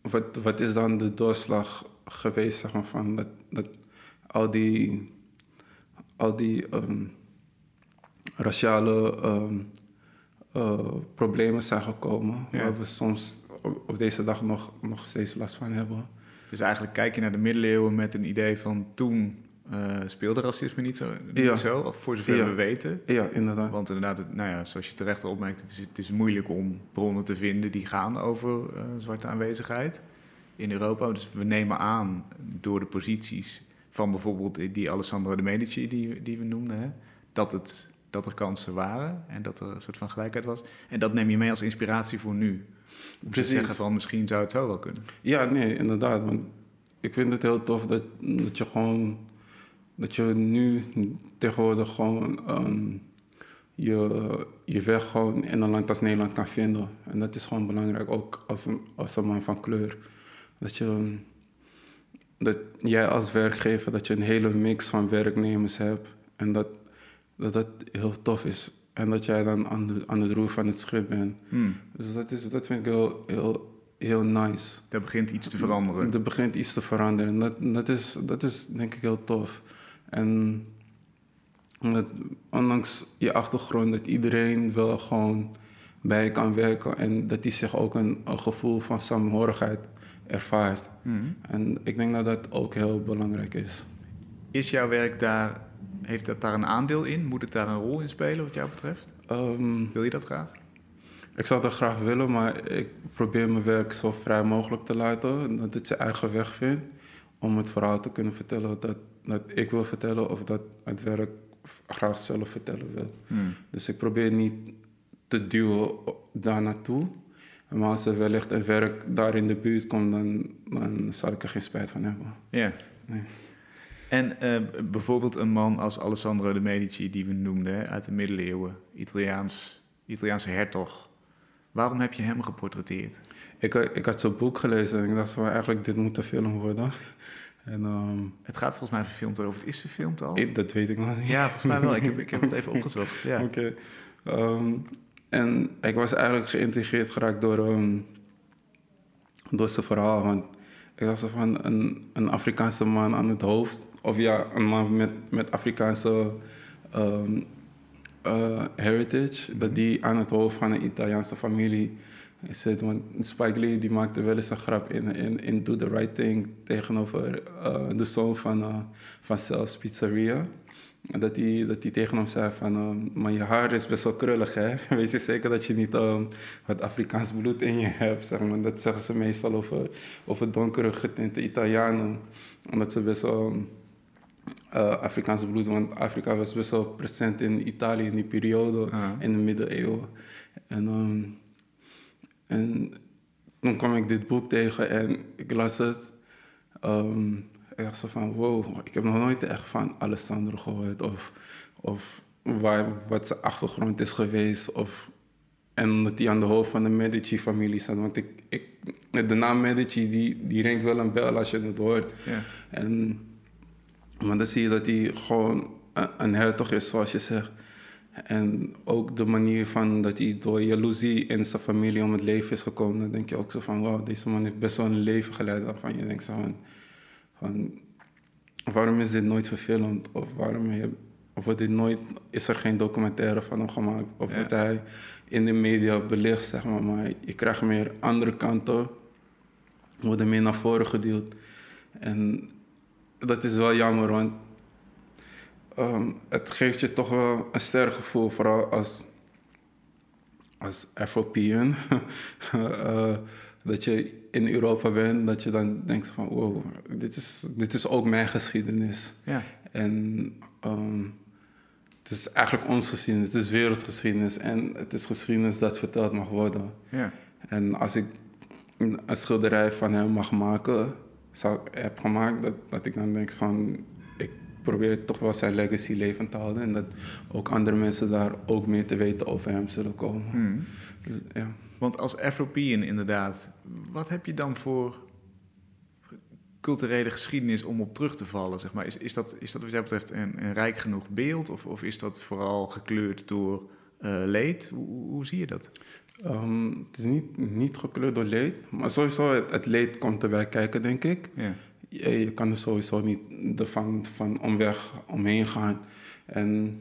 wat, wat is dan de doorslag geweest, zeg maar, van dat, dat al die al die ehm, raciale ehm, eh, problemen zijn gekomen. Ja. Waar we soms op, op deze dag nog, nog steeds last van hebben. Dus eigenlijk kijk je naar de middeleeuwen met een idee van toen eh, speelde racisme niet zo, niet Ja. zo voor zover Ja. we weten. Ja, inderdaad. Want inderdaad, het- nou ja, zoals je terecht al opmerkt, het is, het is moeilijk om bronnen te vinden die gaan over eh, zwarte aanwezigheid in Europa. Dus we nemen aan door de posities van bijvoorbeeld die Alessandro de Medici die, die we noemden, hè, dat, het, dat er kansen waren en dat er een soort van gelijkheid was. En dat neem je mee als inspiratie voor nu. Om te Precies. zeggen van misschien zou het zo wel kunnen. Ja, nee, inderdaad. Want ik vind het heel tof dat, dat je gewoon... Dat je nu tegenwoordig gewoon ehm, je, je weg gewoon in een land als Nederland kan vinden. En dat is gewoon belangrijk, ook als een, als een man van kleur. Dat je... Dat jij als werkgever, dat je een hele mix van werknemers hebt. En dat dat, dat heel tof is. En dat jij dan aan de, aan het roer van het schip bent. Hmm, Dus dat, is, dat vind ik heel, heel, heel nice. daar begint iets te veranderen. Er begint iets te veranderen. En dat, dat, is, dat is denk ik heel tof. En Omdat, ondanks je achtergrond, dat iedereen wel gewoon bij je kan werken en dat hij zich ook een, een gevoel van samenhorigheid ervaart. Mhm. En ik denk dat dat ook heel belangrijk is. Is jouw werk daar, heeft dat daar een aandeel in? Moet het daar een rol in spelen wat jou betreft? Ehm, Wil je dat graag? ik zou dat graag willen, maar ik probeer mijn werk zo vrij mogelijk te laten. Dat het zijn eigen weg vindt om het verhaal te kunnen vertellen dat, dat ik wil vertellen of dat het werk graag zelf vertellen wil. Mhm. Dus ik probeer niet te duwen daar naartoe. Maar als er wellicht een werk daar in de buurt komt, dan, dan zal ik er geen spijt van hebben. Ja. Nee. En eh, bijvoorbeeld een man als Alessandro de Medici, die we noemden uit de middeleeuwen, Italiaans, Italiaanse hertog. Waarom heb je hem geportretteerd? Ik, ik had zo'n boek gelezen en ik dacht van eigenlijk dit moet een film worden. En ehm, Het gaat volgens mij verfilmd worden, of het is verfilmd al? ik- dat weet ik nog niet. Ja, volgens mij wel. Ik heb, ik heb het even opgezocht. Ja. Oké. Ehm, en ik was eigenlijk geïntegreerd geraakt door, ehm, door zijn verhaal. Want ik dacht van een, een Afrikaanse man aan het hoofd. Of ja, een man met, met Afrikaanse ehm, eh, heritage. Dat die aan het hoofd van een Italiaanse familie zit. Want Spike Lee die maakte wel eens een grap in, in, Do the Right Thing tegenover eh, de zoon van, eh van Cel's Pizzeria. Dat hij, dat hij tegen hem zei van, eh, maar je haar is best wel krullig hè. Weet je zeker dat je niet wat Afrikaans bloed in je hebt, zeg maar. Dat zeggen ze meestal over, over donkere getinte Italianen. Omdat ze best wel eh Afrikaans bloed, want Afrika was best wel present in Italië in die periode, Ah. in de middeleeuwen. En, ehm, en toen kwam ik dit boek tegen en ik las het. Ehm, ik dacht zo van, wow, ik heb nog nooit echt van Alessandro gehoord. Of, of waar, wat zijn achtergrond is geweest. Of, en dat hij aan de hoofd van de Medici-familie staat. Want ik, ik, de naam Medici, die, die ringt wel een bel als je het hoort. Ja. En, maar dan zie je dat hij gewoon een, een hertog is, zoals je zegt. En ook de manier van dat hij door jaloezie in zijn familie om het leven is gekomen. Dan denk je ook zo van, wauw, deze man heeft best wel een leven geleid. Waarvan je denkt zo van, van waarom is dit nooit verfilmd? Of waarom heb, of wordt dit nooit, is er geen documentaire van hem gemaakt? Of Ja. wordt hij in de media belicht, zeg maar. Maar je krijgt meer andere kanten, worden meer naar voren geduwd. En dat is wel jammer, want ehm, het geeft je toch wel een sterk gevoel, vooral als, als Afropean. Eh, dat je in Europa bent, dat je dan denkt van wow, dit is, dit is ook mijn geschiedenis. Ja. En ehm, het is eigenlijk ons geschiedenis, het is wereldgeschiedenis en het is geschiedenis dat verteld mag worden. Ja. En als ik een schilderij van hem mag maken, zou, heb gemaakt, dat, dat ik dan denk van, ik probeer toch wel zijn legacy levend te houden. En dat ook andere mensen daar ook meer te weten over hem zullen komen. Mhm. Dus, ja. Want als Afropean inderdaad, wat heb je dan voor culturele geschiedenis om op terug te vallen? Zeg maar? is, is, dat, is dat wat jou betreft een, een rijk genoeg beeld? Of, of is dat vooral gekleurd door eh, leed? Hoe, zie je dat? Ehm, het is niet, niet gekleurd door leed, maar sowieso het, het leed komt erbij kijken, denk ik. Ja. je, je kan er sowieso niet ervan van omweg omheen gaan. En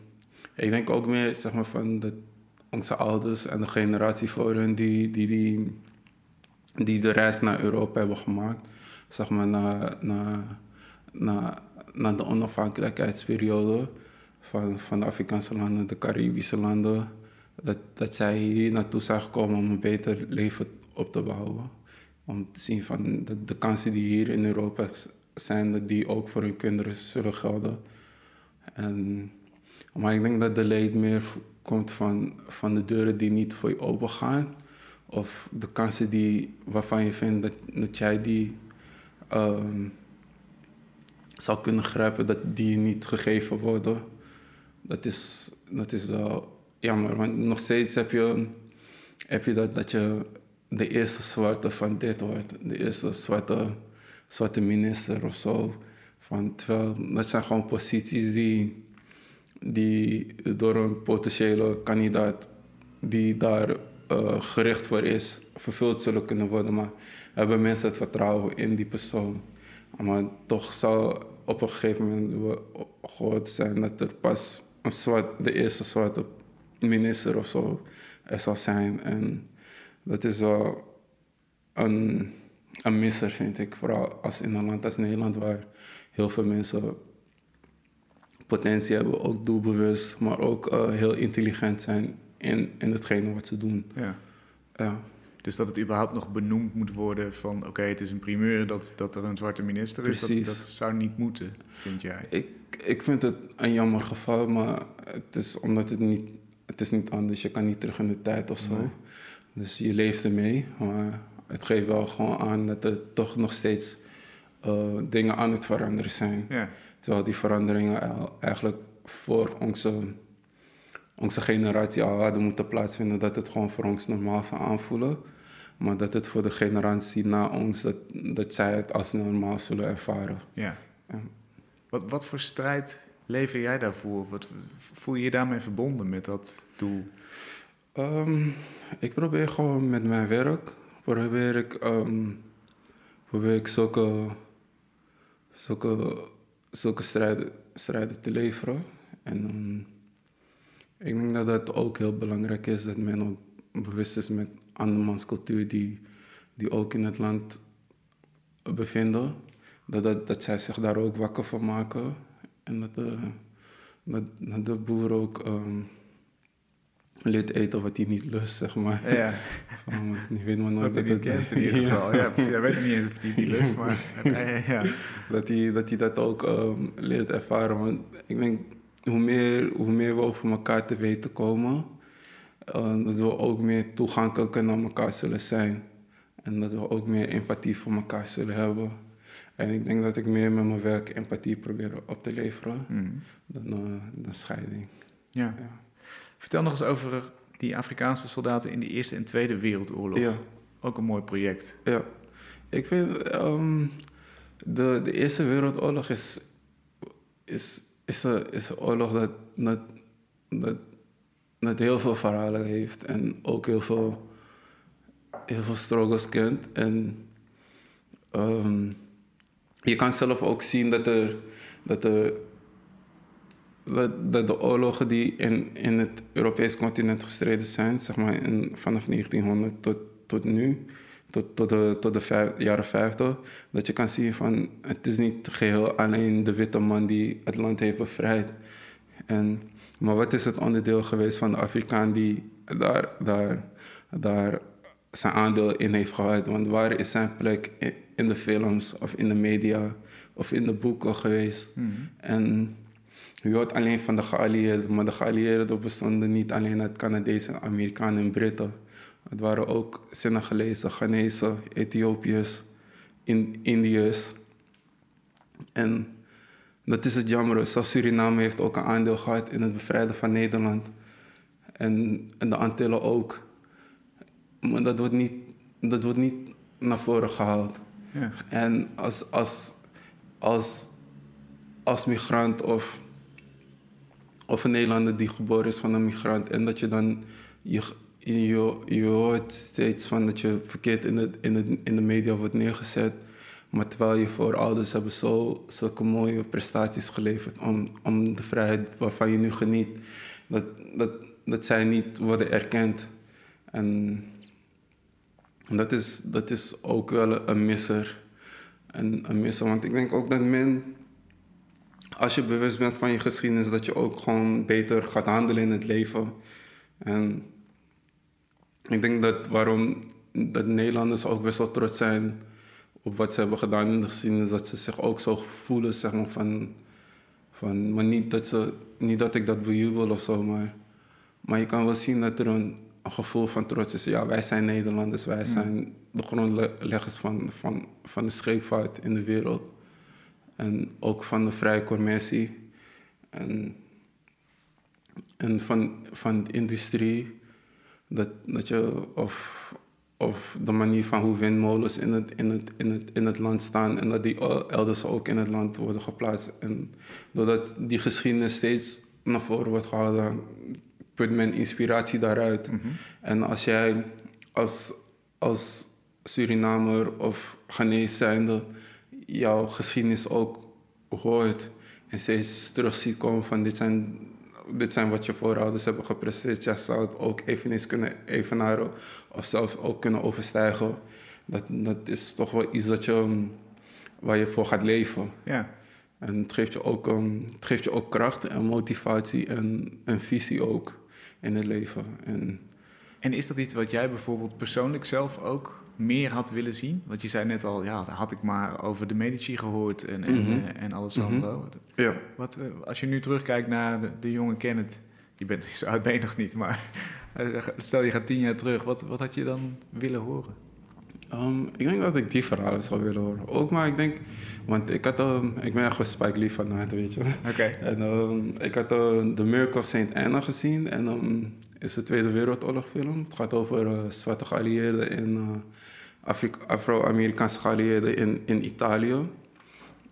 ik denk ook meer zeg maar, van de, onze ouders en de generatie voor hun die, die, die, die de reis naar Europa hebben gemaakt. Zeg maar na, na, na, na de onafhankelijkheidsperiode van, van de Afrikaanse landen, de Caribische landen. Dat, dat zij hier naartoe zijn gekomen om een beter leven op te bouwen. Om te zien van de, de kansen die hier in Europa zijn, dat die ook voor hun kinderen zullen gelden. En, maar ik denk dat de leed meer komt van, van de deuren die niet voor je open gaan. Of de kansen die, waarvan je vindt dat, dat jij die ehm, zou kunnen grijpen, dat die niet gegeven worden. Dat is, dat is wel jammer, want nog steeds heb je, heb je dat, dat je de eerste zwarte van dit wordt. De eerste zwarte, zwarte minister of zo. Van, terwijl dat zijn gewoon posities die, die door een potentiële kandidaat die daar eh, gericht voor is, vervuld zullen kunnen worden. Maar hebben mensen het vertrouwen in die persoon. Maar toch zal op een gegeven moment gehoord zijn dat er pas een de eerste zwarte minister of zo er zal zijn. En dat is wel een, een misser, vind ik. Vooral als in een land als Nederland, waar heel veel mensen potentie hebben, ook doelbewust, maar ook uh, heel intelligent zijn in, in hetgene wat ze doen. Ja. Ja. Dus dat het überhaupt nog benoemd moet worden van... oké, het is een primeur dat, dat er een zwarte minister is. Dat, Precies. dat zou niet moeten, vind jij? Ik, ik vind het een jammer geval, maar het is omdat het niet, het is niet anders. Je kan niet terug in de tijd of zo. Nee. Dus je leeft ermee. Maar het geeft wel gewoon aan dat er toch nog steeds eh, dingen aan het veranderen zijn. Ja, Terwijl die veranderingen eigenlijk voor onze, onze generatie al hadden moeten plaatsvinden. Dat het gewoon voor ons normaal zou aanvoelen. Maar dat het voor de generatie na ons, dat, dat zij het als normaal zullen ervaren. ja. Ja. Wat, wat voor strijd lever jij daarvoor? Wat, voel je je daarmee verbonden met dat doel? Ehm, ik probeer gewoon met mijn werk, probeer ik, ehm, probeer ik zulke, zulke, zulke strijden, te leveren. En ehm, ik denk dat het ook heel belangrijk is dat men ook bewust is met andermans cultuur die, die ook in het land bevinden. Dat, dat, dat zij zich daar ook wakker van maken. En dat de, dat, dat ook ehm, leert eten wat hij niet lust, zeg maar. Ja, die weet maar nooit wat hij dat niet het- kent in ieder geval. Ja, precies. Hij weet niet eens of hij die lust, maar... Ja, ja. dat, hij, dat hij dat ook ehm, leert ervaren. Want ik denk, hoe meer, hoe meer we over elkaar te weten komen, eh, dat we ook meer toegankelijker naar elkaar zullen zijn. En dat we ook meer empathie voor elkaar zullen hebben. En ik denk dat ik meer met mijn werk empathie probeer op te leveren dan, eh, dan scheiding. ja. Ja. Vertel nog eens over die Afrikaanse soldaten in de Eerste en Tweede Wereldoorlog. Ja. Ook een mooi project. Ja, ik vind ehm, de, de Eerste Wereldoorlog is, is, is, een, is een oorlog dat, dat, dat, dat heel veel verhalen heeft en ook heel veel, heel veel struggles kent. En ehm, je kan zelf ook zien dat er, dat er dat, de oorlogen die in, in het Europees continent gestreden zijn, zeg maar in, vanaf 1900 tot, tot nu, tot, tot de, tot de vijf- jaren 50, dat je kan zien van het is niet geheel alleen de witte man die het land heeft bevrijd. En, maar wat is het onderdeel geweest van de Afrikaan die daar, daar, daar zijn aandeel in heeft gehad? Want waar is zijn plek in, in de films of in de media of in de boeken geweest? En je hoort alleen van de geallieerden, maar de geallieerden bestonden niet alleen uit Canadezen, Amerikanen en Britten. Het waren ook Senegalezen, Ghanese, Ethiopiërs, in, Indiërs. En dat is het jammer. Zelfs Suriname heeft ook een aandeel gehad in het bevrijden van Nederland. En, en de Antillen ook. Maar dat wordt niet, dat wordt niet naar voren gehaald. Ja. En als, als, als, als migrant of, of een Nederlander die geboren is van een migrant en dat je dan je, je, je hoort steeds van dat je verkeerd in de, in, de, in de media wordt neergezet. Maar terwijl je voorouders hebben zo, zulke mooie prestaties geleverd om, om de vrijheid waarvan je nu geniet, dat, dat, dat zij niet worden erkend. En dat is, dat is ook wel een misser. Een, een misser. Want ik denk ook dat men, als je bewust bent van je geschiedenis, dat je ook gewoon beter gaat handelen in het leven. En ik denk dat waarom dat Nederlanders ook best wel trots zijn op wat ze hebben gedaan in de geschiedenis, dat ze zich ook zo voelen, zeg maar, van, van maar niet dat, ze, niet dat ik dat bejubel of zo, maar, maar je kan wel zien dat er een, een gevoel van trots is. Ja, wij zijn Nederlanders, wij zijn de grondleggers van, van, van de scheepvaart in de wereld. En ook van de vrije commercie. En, en van, van de industrie. Dat, dat je, of, of de manier van hoe windmolens in het, in, het, in, het, in het land staan. En dat die elders ook in het land worden geplaatst. En doordat die geschiedenis steeds naar voren wordt gehouden, put men inspiratie daaruit. En als jij als, als Surinamer of Ghanese zijnde jouw geschiedenis ook hoort en steeds terug ziet komen van dit zijn dit zijn wat je voorouders hebben gepresteerd. Jij zou het ook eveneens kunnen evenaren of zelf ook kunnen overstijgen. Dat, dat is toch wel iets dat je, waar je voor gaat leven. Ja. En het geeft je ook, um, het geeft je ook kracht en motivatie en, en visie ook in het leven. En, En is dat iets wat jij bijvoorbeeld persoonlijk zelf ook meer had willen zien? Want je zei net al, ja, had ik maar over de Medici gehoord en, en, Mhm. eh, en Alessandro. ja. Wat, eh, als je nu terugkijkt naar de, de jonge Kenneth, je bent zo oud ben nog niet, maar eh, stel je gaat tien jaar terug, wat, wat had je dan willen horen? Um, ik denk dat ik die verhalen zou willen horen. Ook maar ik denk, want ik had um, ik ben echt een Spike Lee fanaat, weet je. Oké. En um, ik had uh, The Miracle of St. Anna gezien en um, is de Tweede Wereldoorlog film. Het gaat over uh, zwarte geallieerden in uh, Afri- Afro-Amerikaanse geallieerden in, in Italië.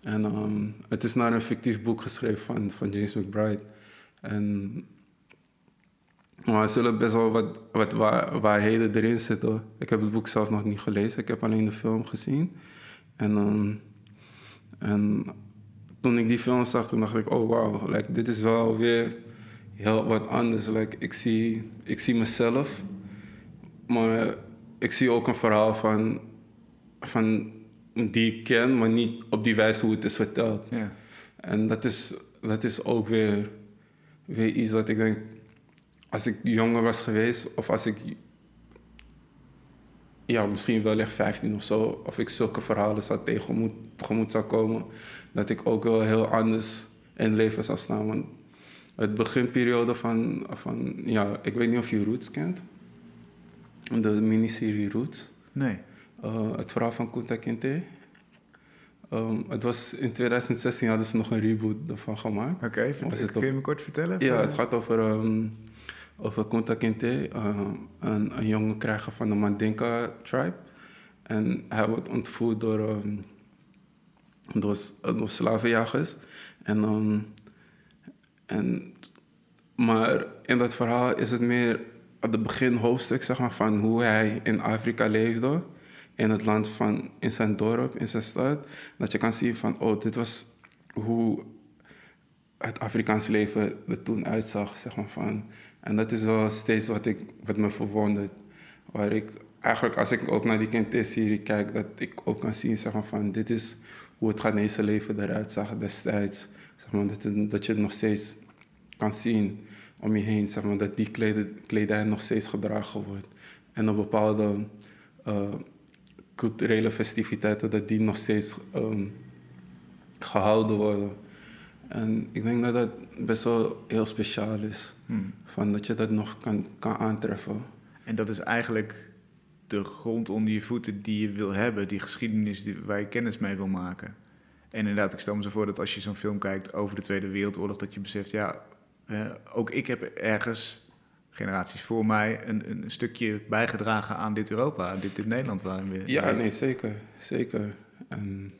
En het is naar een fictief boek geschreven van, van James McBride. En maar er zullen best wel wat, wat waar, waarheden erin zitten. Ik heb het boek zelf nog niet gelezen. Ik heb alleen de film gezien. En, ehm, en toen ik die film zag, toen dacht ik... Oh, wauw, like, dit is wel weer heel wat anders. Like, ik, zie, ik zie mezelf. Maar ik zie ook een verhaal van, van die ik ken... maar niet op die wijze hoe het is verteld. En dat is, dat is ook weer, weer iets dat ik denk, als ik jonger was geweest, of als ik, ja, misschien wel echt 15 of zo, of ik zulke verhalen zou tegemoet, tegemoet zou komen, dat ik ook wel heel anders in het leven zou staan. Want het beginperiode van, van, ja, ik weet niet of je Roots kent, de miniserie Roots. Nee. Uh, het verhaal van Kunta Kinte. Um, het was in 2016 hadden ze nog een reboot ervan gemaakt. Oké, het kun je me kort vertellen? Ja, het eh, gaat over, um, over Kunta Kinte, uh, een, een jonge krijger van de Mandinka tribe. En hij wordt ontvoerd door, um, door, door slavenjagers. En, um, en, maar in dat verhaal is het meer het begin hoofdstuk zeg maar, van hoe hij in Afrika leefde. In het land van, in zijn dorp, in zijn stad. Dat je kan zien van, oh, dit was hoe het Afrikaanse leven er toen uitzag, zeg maar van. En dat is wel steeds wat, ik, wat me verwondert. Waar ik eigenlijk, als ik ook naar die Kente-serie kijk, dat ik ook kan zien, zeg maar van, dit is hoe het Ghanese leven eruit zag destijds. Zeg maar, dat, dat je het nog steeds kan zien om je heen, zeg maar, dat die kledij nog steeds gedragen wordt. En op bepaalde eh, culturele festiviteiten, dat die nog steeds ehm, gehouden worden. En ik denk dat dat best wel heel speciaal is. hmm. Van dat je dat nog kan, kan aantreffen. En dat is eigenlijk de grond onder je voeten die je wil hebben, die geschiedenis die, waar je kennis mee wil maken. En inderdaad, ik stel me zo voor dat als je zo'n film kijkt over de Tweede Wereldoorlog, dat je beseft, ja, eh, ook ik heb ergens, generaties voor mij, een, een stukje bijgedragen aan dit Europa, aan dit, dit Nederland waarin we Ja, nee, zeker. Zeker. En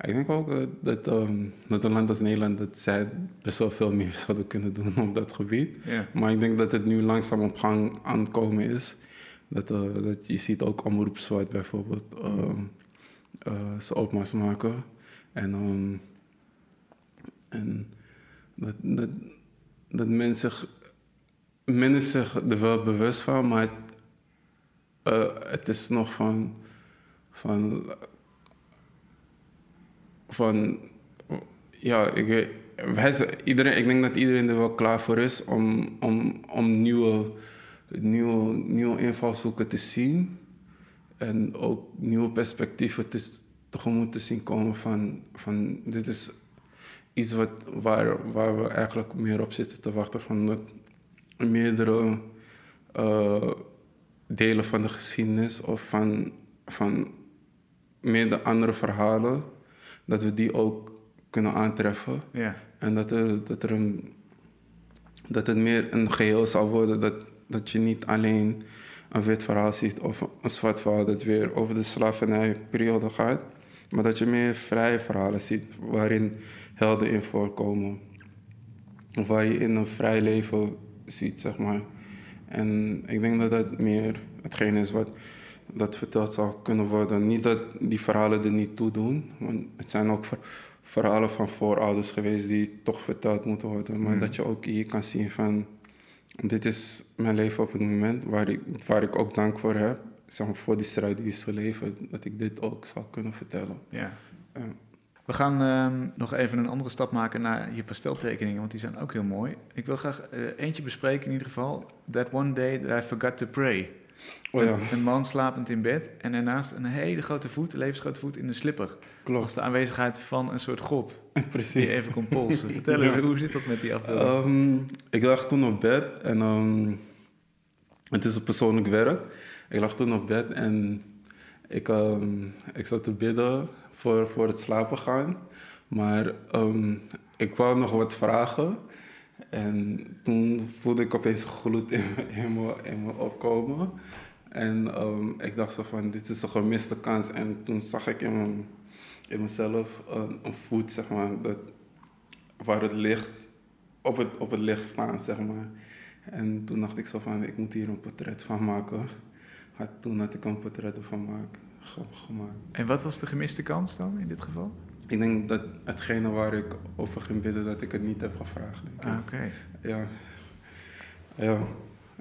ik denk ook dat, dat, ehm, dat een land als Nederland, dat zij best wel veel meer zouden kunnen doen op dat gebied. Maar ik denk dat het nu langzaam op gang aan het komen is. Dat, eh, dat je ziet ook Omroep Zwart bijvoorbeeld ehm eh, ze opmars maken. En, ehm, en dat, dat, dat men zich, men is zich er wel bewust van, maar het, eh, het is nog van, van, van ja, ik, iedereen, ik denk dat iedereen er wel klaar voor is om, om, om nieuwe, nieuwe, nieuwe invalshoeken te zien. En ook nieuwe perspectieven te, tegemoet te zien komen van, van dit is iets wat, waar, waar we eigenlijk meer op zitten te wachten. Van dat meerdere eh, delen van de geschiedenis of van, van meerdere andere verhalen, dat we die ook kunnen aantreffen. Ja. En dat, er, dat, er een, dat het meer een geheel zal worden. Dat, dat je niet alleen een wit verhaal ziet of een zwart verhaal dat weer over de slavernijperiode gaat. Maar dat je meer vrije verhalen ziet waarin helden in voorkomen. Of waar je in een vrij leven ziet, zeg maar. En ik denk dat dat meer hetgeen is wat dat verteld zou kunnen worden. Niet dat die verhalen er niet toe doen, want het zijn ook ver- verhalen van voorouders geweest die toch verteld moeten worden. Maar Mm. dat je ook hier kan zien van, dit is mijn leven op het moment waar ik, waar ik ook dank voor heb. Zeg maar, voor die strijd die is geleverd, dat ik dit ook zal kunnen vertellen. Ja. Ja. We gaan ehm, nog even een andere stap maken naar je pasteltekeningen, want die zijn ook heel mooi. Ik wil graag eh, eentje bespreken in ieder geval. That one day that I forgot to pray. Oh ja, Een, een man slapend in bed en daarnaast een hele grote voet, een levensgrote voet in een slipper. Als klopt. de aanwezigheid van een soort god die Precies. je even kon polsen. Vertel eens, Ja. hoe zit dat met die afbeelding? Ehm, ik lag toen op bed en ehm, het is een persoonlijk werk. Ik lag toen op bed en ik, ehm, ik zat te bidden voor, voor het slapen gaan. Maar ik wou nog wat vragen. En toen voelde ik opeens een gloed in, me- opkomen. En ehm, ik dacht zo van, dit is een gemiste kans. En toen zag ik in, in mezelf een, een voet, zeg maar, dat, waar het licht op het, op het licht staan, zeg maar. En toen dacht ik zo van, ik moet hier een portret van maken. Had, toen had ik een portret ervan maak, ge- gemaakt. En wat was de gemiste kans dan in dit geval? Ik denk dat hetgene waar ik over ging bidden, dat ik het niet heb gevraagd. Denk ik. Ah, Oké. Ja. Ja.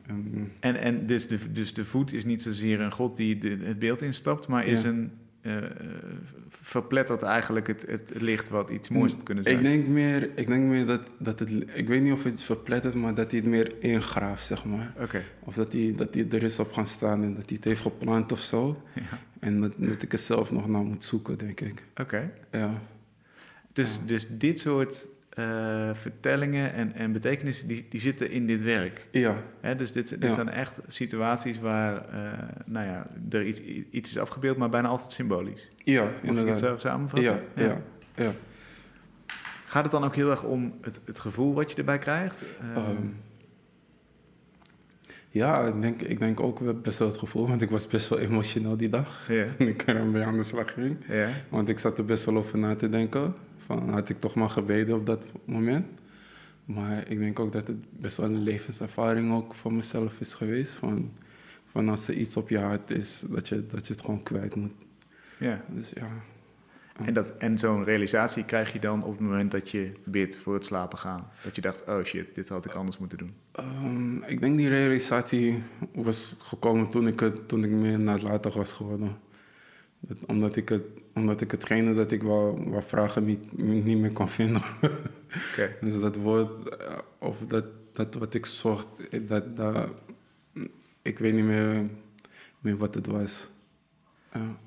En, En, en dus, de, dus de voet is niet zozeer een god die de, het beeld instapt, maar is Ja. een. Eh, verplettert eigenlijk het, het, het licht wat iets moois had kunnen zijn. ik denk meer, ik denk meer dat, dat het, ik weet niet of het verplettert, maar dat hij het meer ingraaft, zeg maar. Oké. Of dat hij, dat hij er is op gaan staan en dat hij het heeft geplant of zo. Ja. En dat, dat ik er zelf nog naar moet zoeken, denk ik. Oké. Ja. Dus, dus dit soort eh, vertellingen en, en betekenissen, die, die zitten in dit werk. Ja, Hè, dus dit, dit Ja. zijn echt situaties waar eh, nou ja, er iets, iets is afgebeeld, maar bijna altijd symbolisch. ja Mag ik het inderdaad. zo samenvatten? Ja, ja, ja. Gaat het dan ook heel erg om het, het gevoel wat je erbij krijgt? Eh, Ehm, ja, ik denk, ik denk ook best wel het gevoel, want ik was best wel emotioneel die dag. ja, ik ermee aan de slag ging. ja. Want ik zat er best wel over na te denken. Van, had ik toch maar gebeden op dat moment. Maar ik denk ook dat het best wel een levenservaring ook voor mezelf is geweest. Van, van als er iets op je hart is, dat je, dat je het gewoon kwijt moet. ja. Dus ja. En, dat, en zo'n realisatie krijg je dan op het moment dat je bidt voor het slapen gaan. Dat je dacht, oh shit, dit had ik anders moeten doen. Ehm, ik denk die realisatie was gekomen toen ik, het, toen ik meer nalatig was geworden. Dat, omdat, ik het, omdat ik hetgene dat ik wou, wou vragen niet, niet meer kon vinden. Dus dat woord, eh, of dat, dat wat ik zocht, eh, dat, dat, ik weet niet meer, meer wat het was.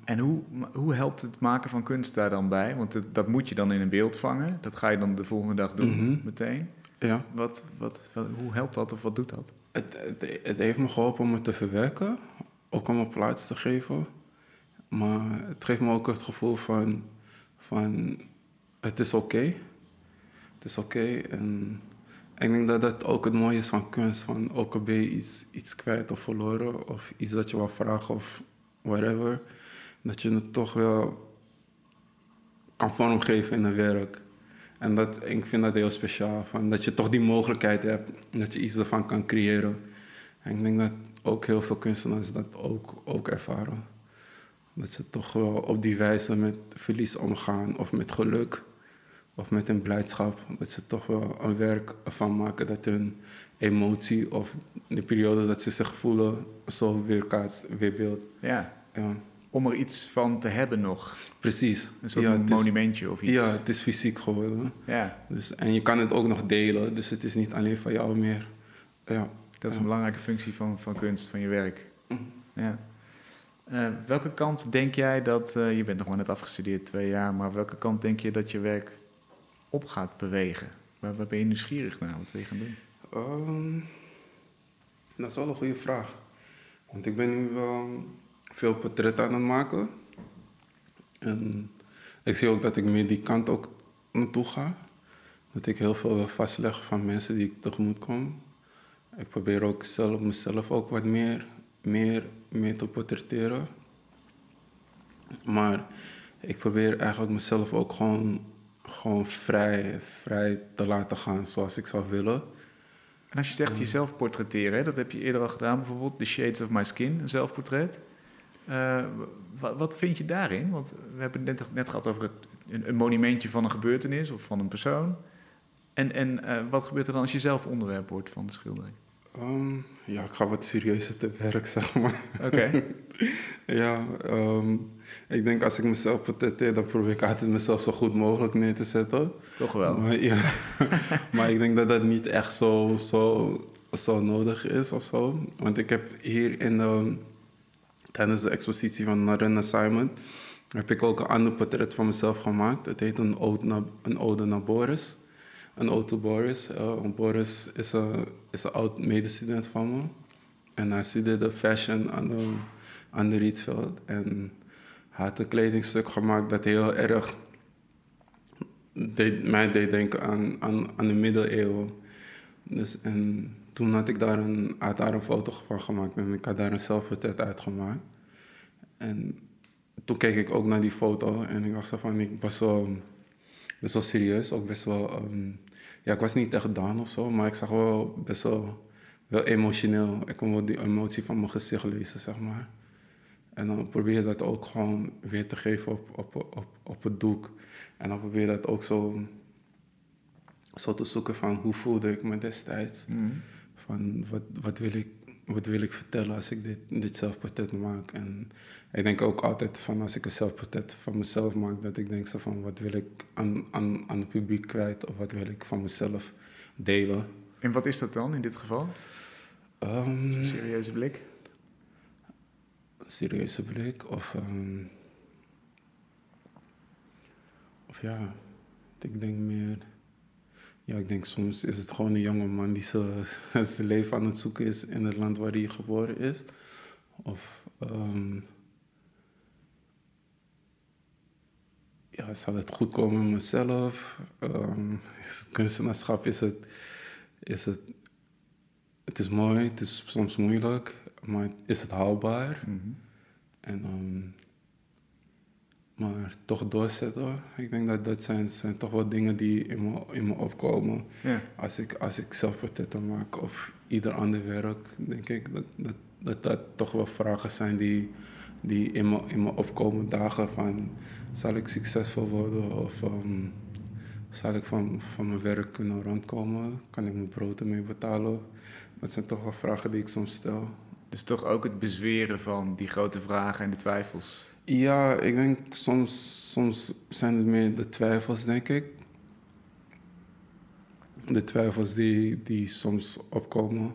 En hoe, hoe helpt het maken van kunst daar dan bij? Want het- dat moet je dan in een beeld vangen. Dat ga je dan de volgende dag doen, Mhm. meteen. ja. Wat, wat, wat- hoe helpt dat of wat doet dat? Het, het, het heeft me geholpen om het te verwerken, ook om een plaats te geven. Maar het geeft me ook het gevoel van, van het is oké. Het is oké. En ik denk dat dat ook het mooie is van kunst. Van ook al ben je iets, kwijt of verloren, of iets dat je wil vragen of whatever, dat je het toch wel kan vormgeven in een werk. En dat, ik vind dat heel speciaal. Van dat je toch die mogelijkheid hebt. Dat je iets ervan kan creëren. En ik denk dat ook heel veel kunstenaars dat ook, ook ervaren. Dat ze toch wel op die wijze met verlies omgaan. Of met geluk. Of met een blijdschap. Dat ze toch wel een werk ervan maken. Dat hun emotie of de periode dat ze zich voelen zo weerkaatst, weerbeeld. Ja, Ja, om er iets van te hebben nog. precies. Een soort ja, het is- monumentje of iets. ja, het is fysiek geworden. Ja, Dus, en je kan het ook nog delen, dus het is niet alleen van jou meer. Ja. dat is een belangrijke functie van, van kunst, van je werk. Mhm. Ja. Eh, welke kant denk jij dat, eh, je bent nog maar net afgestudeerd, twee jaar, maar welke kant denk je dat je werk op gaat bewegen? Waar, waar ben je nieuwsgierig naar? Wat wil je gaan doen? Ehm, dat is wel een goede vraag. Want ik ben nu wel veel portretten aan het maken. En ik zie ook dat ik meer die kant ook naartoe ga. Dat ik heel veel wil vastleggen van mensen die ik tegemoet kom. Ik probeer ook zelf, mezelf ook wat meer, meer, meer te portretteren. Maar ik probeer eigenlijk mezelf ook gewoon, gewoon vrij, vrij te laten gaan zoals ik zou willen. En als je zegt jezelf portretteren, hè, dat heb je eerder al gedaan, bijvoorbeeld The Shades of My Skin, een zelfportret. Eh, wat, wat vind je daarin? Want we hebben het net, net gehad over het een, een monumentje van een gebeurtenis of van een persoon. En, en eh, wat gebeurt er dan als je zelf onderwerp wordt van de schildering? Ehm, ja, ik ga wat serieuzer te werk, zeg maar. Oké. ja, ehm, ik denk als ik mezelf portretteer, dan probeer ik altijd mezelf zo goed mogelijk neer te zetten. Toch wel. Maar, ja. maar ik denk dat dat niet echt zo, zo, zo nodig is of zo. Want ik heb hier in de, tijdens de expositie van Northern Assignment, heb ik ook een ander portret van mezelf gemaakt. Het heet een ode een ode naar Boris een auto Boris. Uh, Boris is een, is een oud medestudent van me. En hij studeerde fashion aan de, aan de Rietveld. En hij had een kledingstuk gemaakt dat heel erg deed, mij deed denken aan, aan, aan de middeleeuwen. Dus, en toen had ik daar een, had daar een foto van gemaakt en ik had daar een zelfportret uitgemaakt. En toen keek ik ook naar die foto en ik dacht zo van, ik was wel, best wel serieus, ook best wel um, ja, ik was niet echt down of zo, maar ik zag wel best wel, wel emotioneel. Ik kon wel die emotie van mijn gezicht lezen, zeg maar. En dan probeer je dat ook gewoon weer te geven op, op, op, op het doek. En dan probeer je dat ook zo, zo te zoeken van hoe voelde ik me destijds. Mm. Van wat, wat, wil ik, wat wil ik vertellen als ik dit, dit zelfportret maak. En ik denk ook altijd van als ik een zelfportret van mezelf maak, dat ik denk zo van wat wil ik aan, aan, aan het publiek kwijt of wat wil ik van mezelf delen. En wat is dat dan in dit geval? Um, een serieuze blik? Een serieuze blik of... Um, of ja, ik denk meer... Ja, ik denk soms is het gewoon een jonge man die zijn leven aan het zoeken is in het land waar hij geboren is. Of... Um, ja, zal het goed komen met mezelf? Um, is het kunstenaarschap, is het, is het, het is mooi, het is soms moeilijk, maar is het haalbaar? Mhm. En, um, maar toch doorzetten. Ik denk dat dat zijn, zijn toch wel dingen die in me, in me opkomen. Als, ik, als ik zelf portretten maak of ieder ander werk, denk ik dat dat, dat, dat toch wel vragen zijn die, die in, me, in me opkomen dagen van zal ik succesvol worden of ehm, zal ik van, van mijn werk kunnen rondkomen? Kan ik mijn brood ermee betalen? Dat zijn toch wel vragen die ik soms stel. Dus toch ook het bezweren van die grote vragen en de twijfels? Ja, ik denk soms, soms zijn het meer de twijfels, denk ik. De twijfels die, die soms opkomen.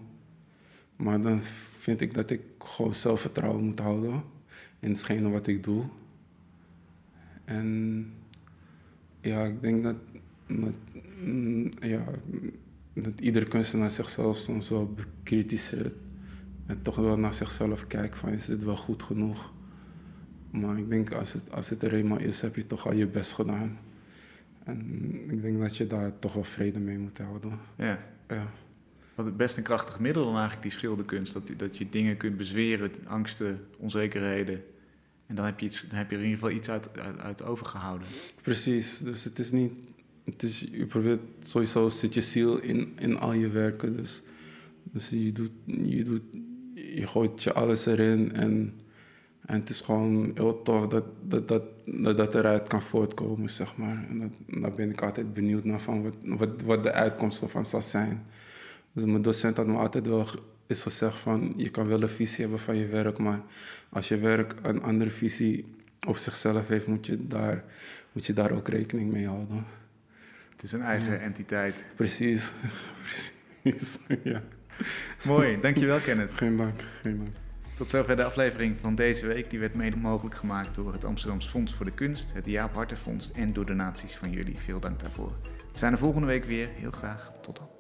Maar dan vind ik dat ik gewoon zelfvertrouwen moet houden in hetgene wat ik doe. En ja, ik denk dat, dat, mm, ja, dat iedere kunstenaar zichzelf soms wel bekritiseert. En toch wel naar zichzelf kijkt van is dit wel goed genoeg. Maar ik denk als het, als het er eenmaal is, heb je toch al je best gedaan. En ik denk dat je daar toch wel vrede mee moet houden. Ja. ja. Wat het best een krachtig middel dan eigenlijk, die schilderkunst. Dat, dat je dingen kunt bezweren, angsten, onzekerheden. En dan heb je, iets, dan heb je er in ieder geval iets uit, uit, overgehouden. Precies, dus het is niet. Het is, je probeert sowieso zit je ziel in, in al je werken. Dus, dus je, doet, je, doet, je gooit je alles erin. En, en het is gewoon heel tof dat dat, dat, dat, dat eruit kan voortkomen, zeg maar. En dat, daar ben ik altijd benieuwd naar van wat, wat, wat de uitkomst ervan zal zijn. Dus mijn docent had me altijd wel is gezegd van je kan wel een visie hebben van je werk, maar als je werk een andere visie over zichzelf heeft, moet je daar, moet je daar ook rekening mee houden. Het is een eigen entiteit. Precies, precies. ja. Mooi, dankjewel Kenneth. Geen dank, geen dank. Tot zover de aflevering van deze week. Die werd mede mogelijk gemaakt door het Amsterdamse Fonds voor de Kunst, het Jaap Hartenfonds en door donaties van jullie. Veel dank daarvoor. We zijn er volgende week weer. Heel graag. Tot dan.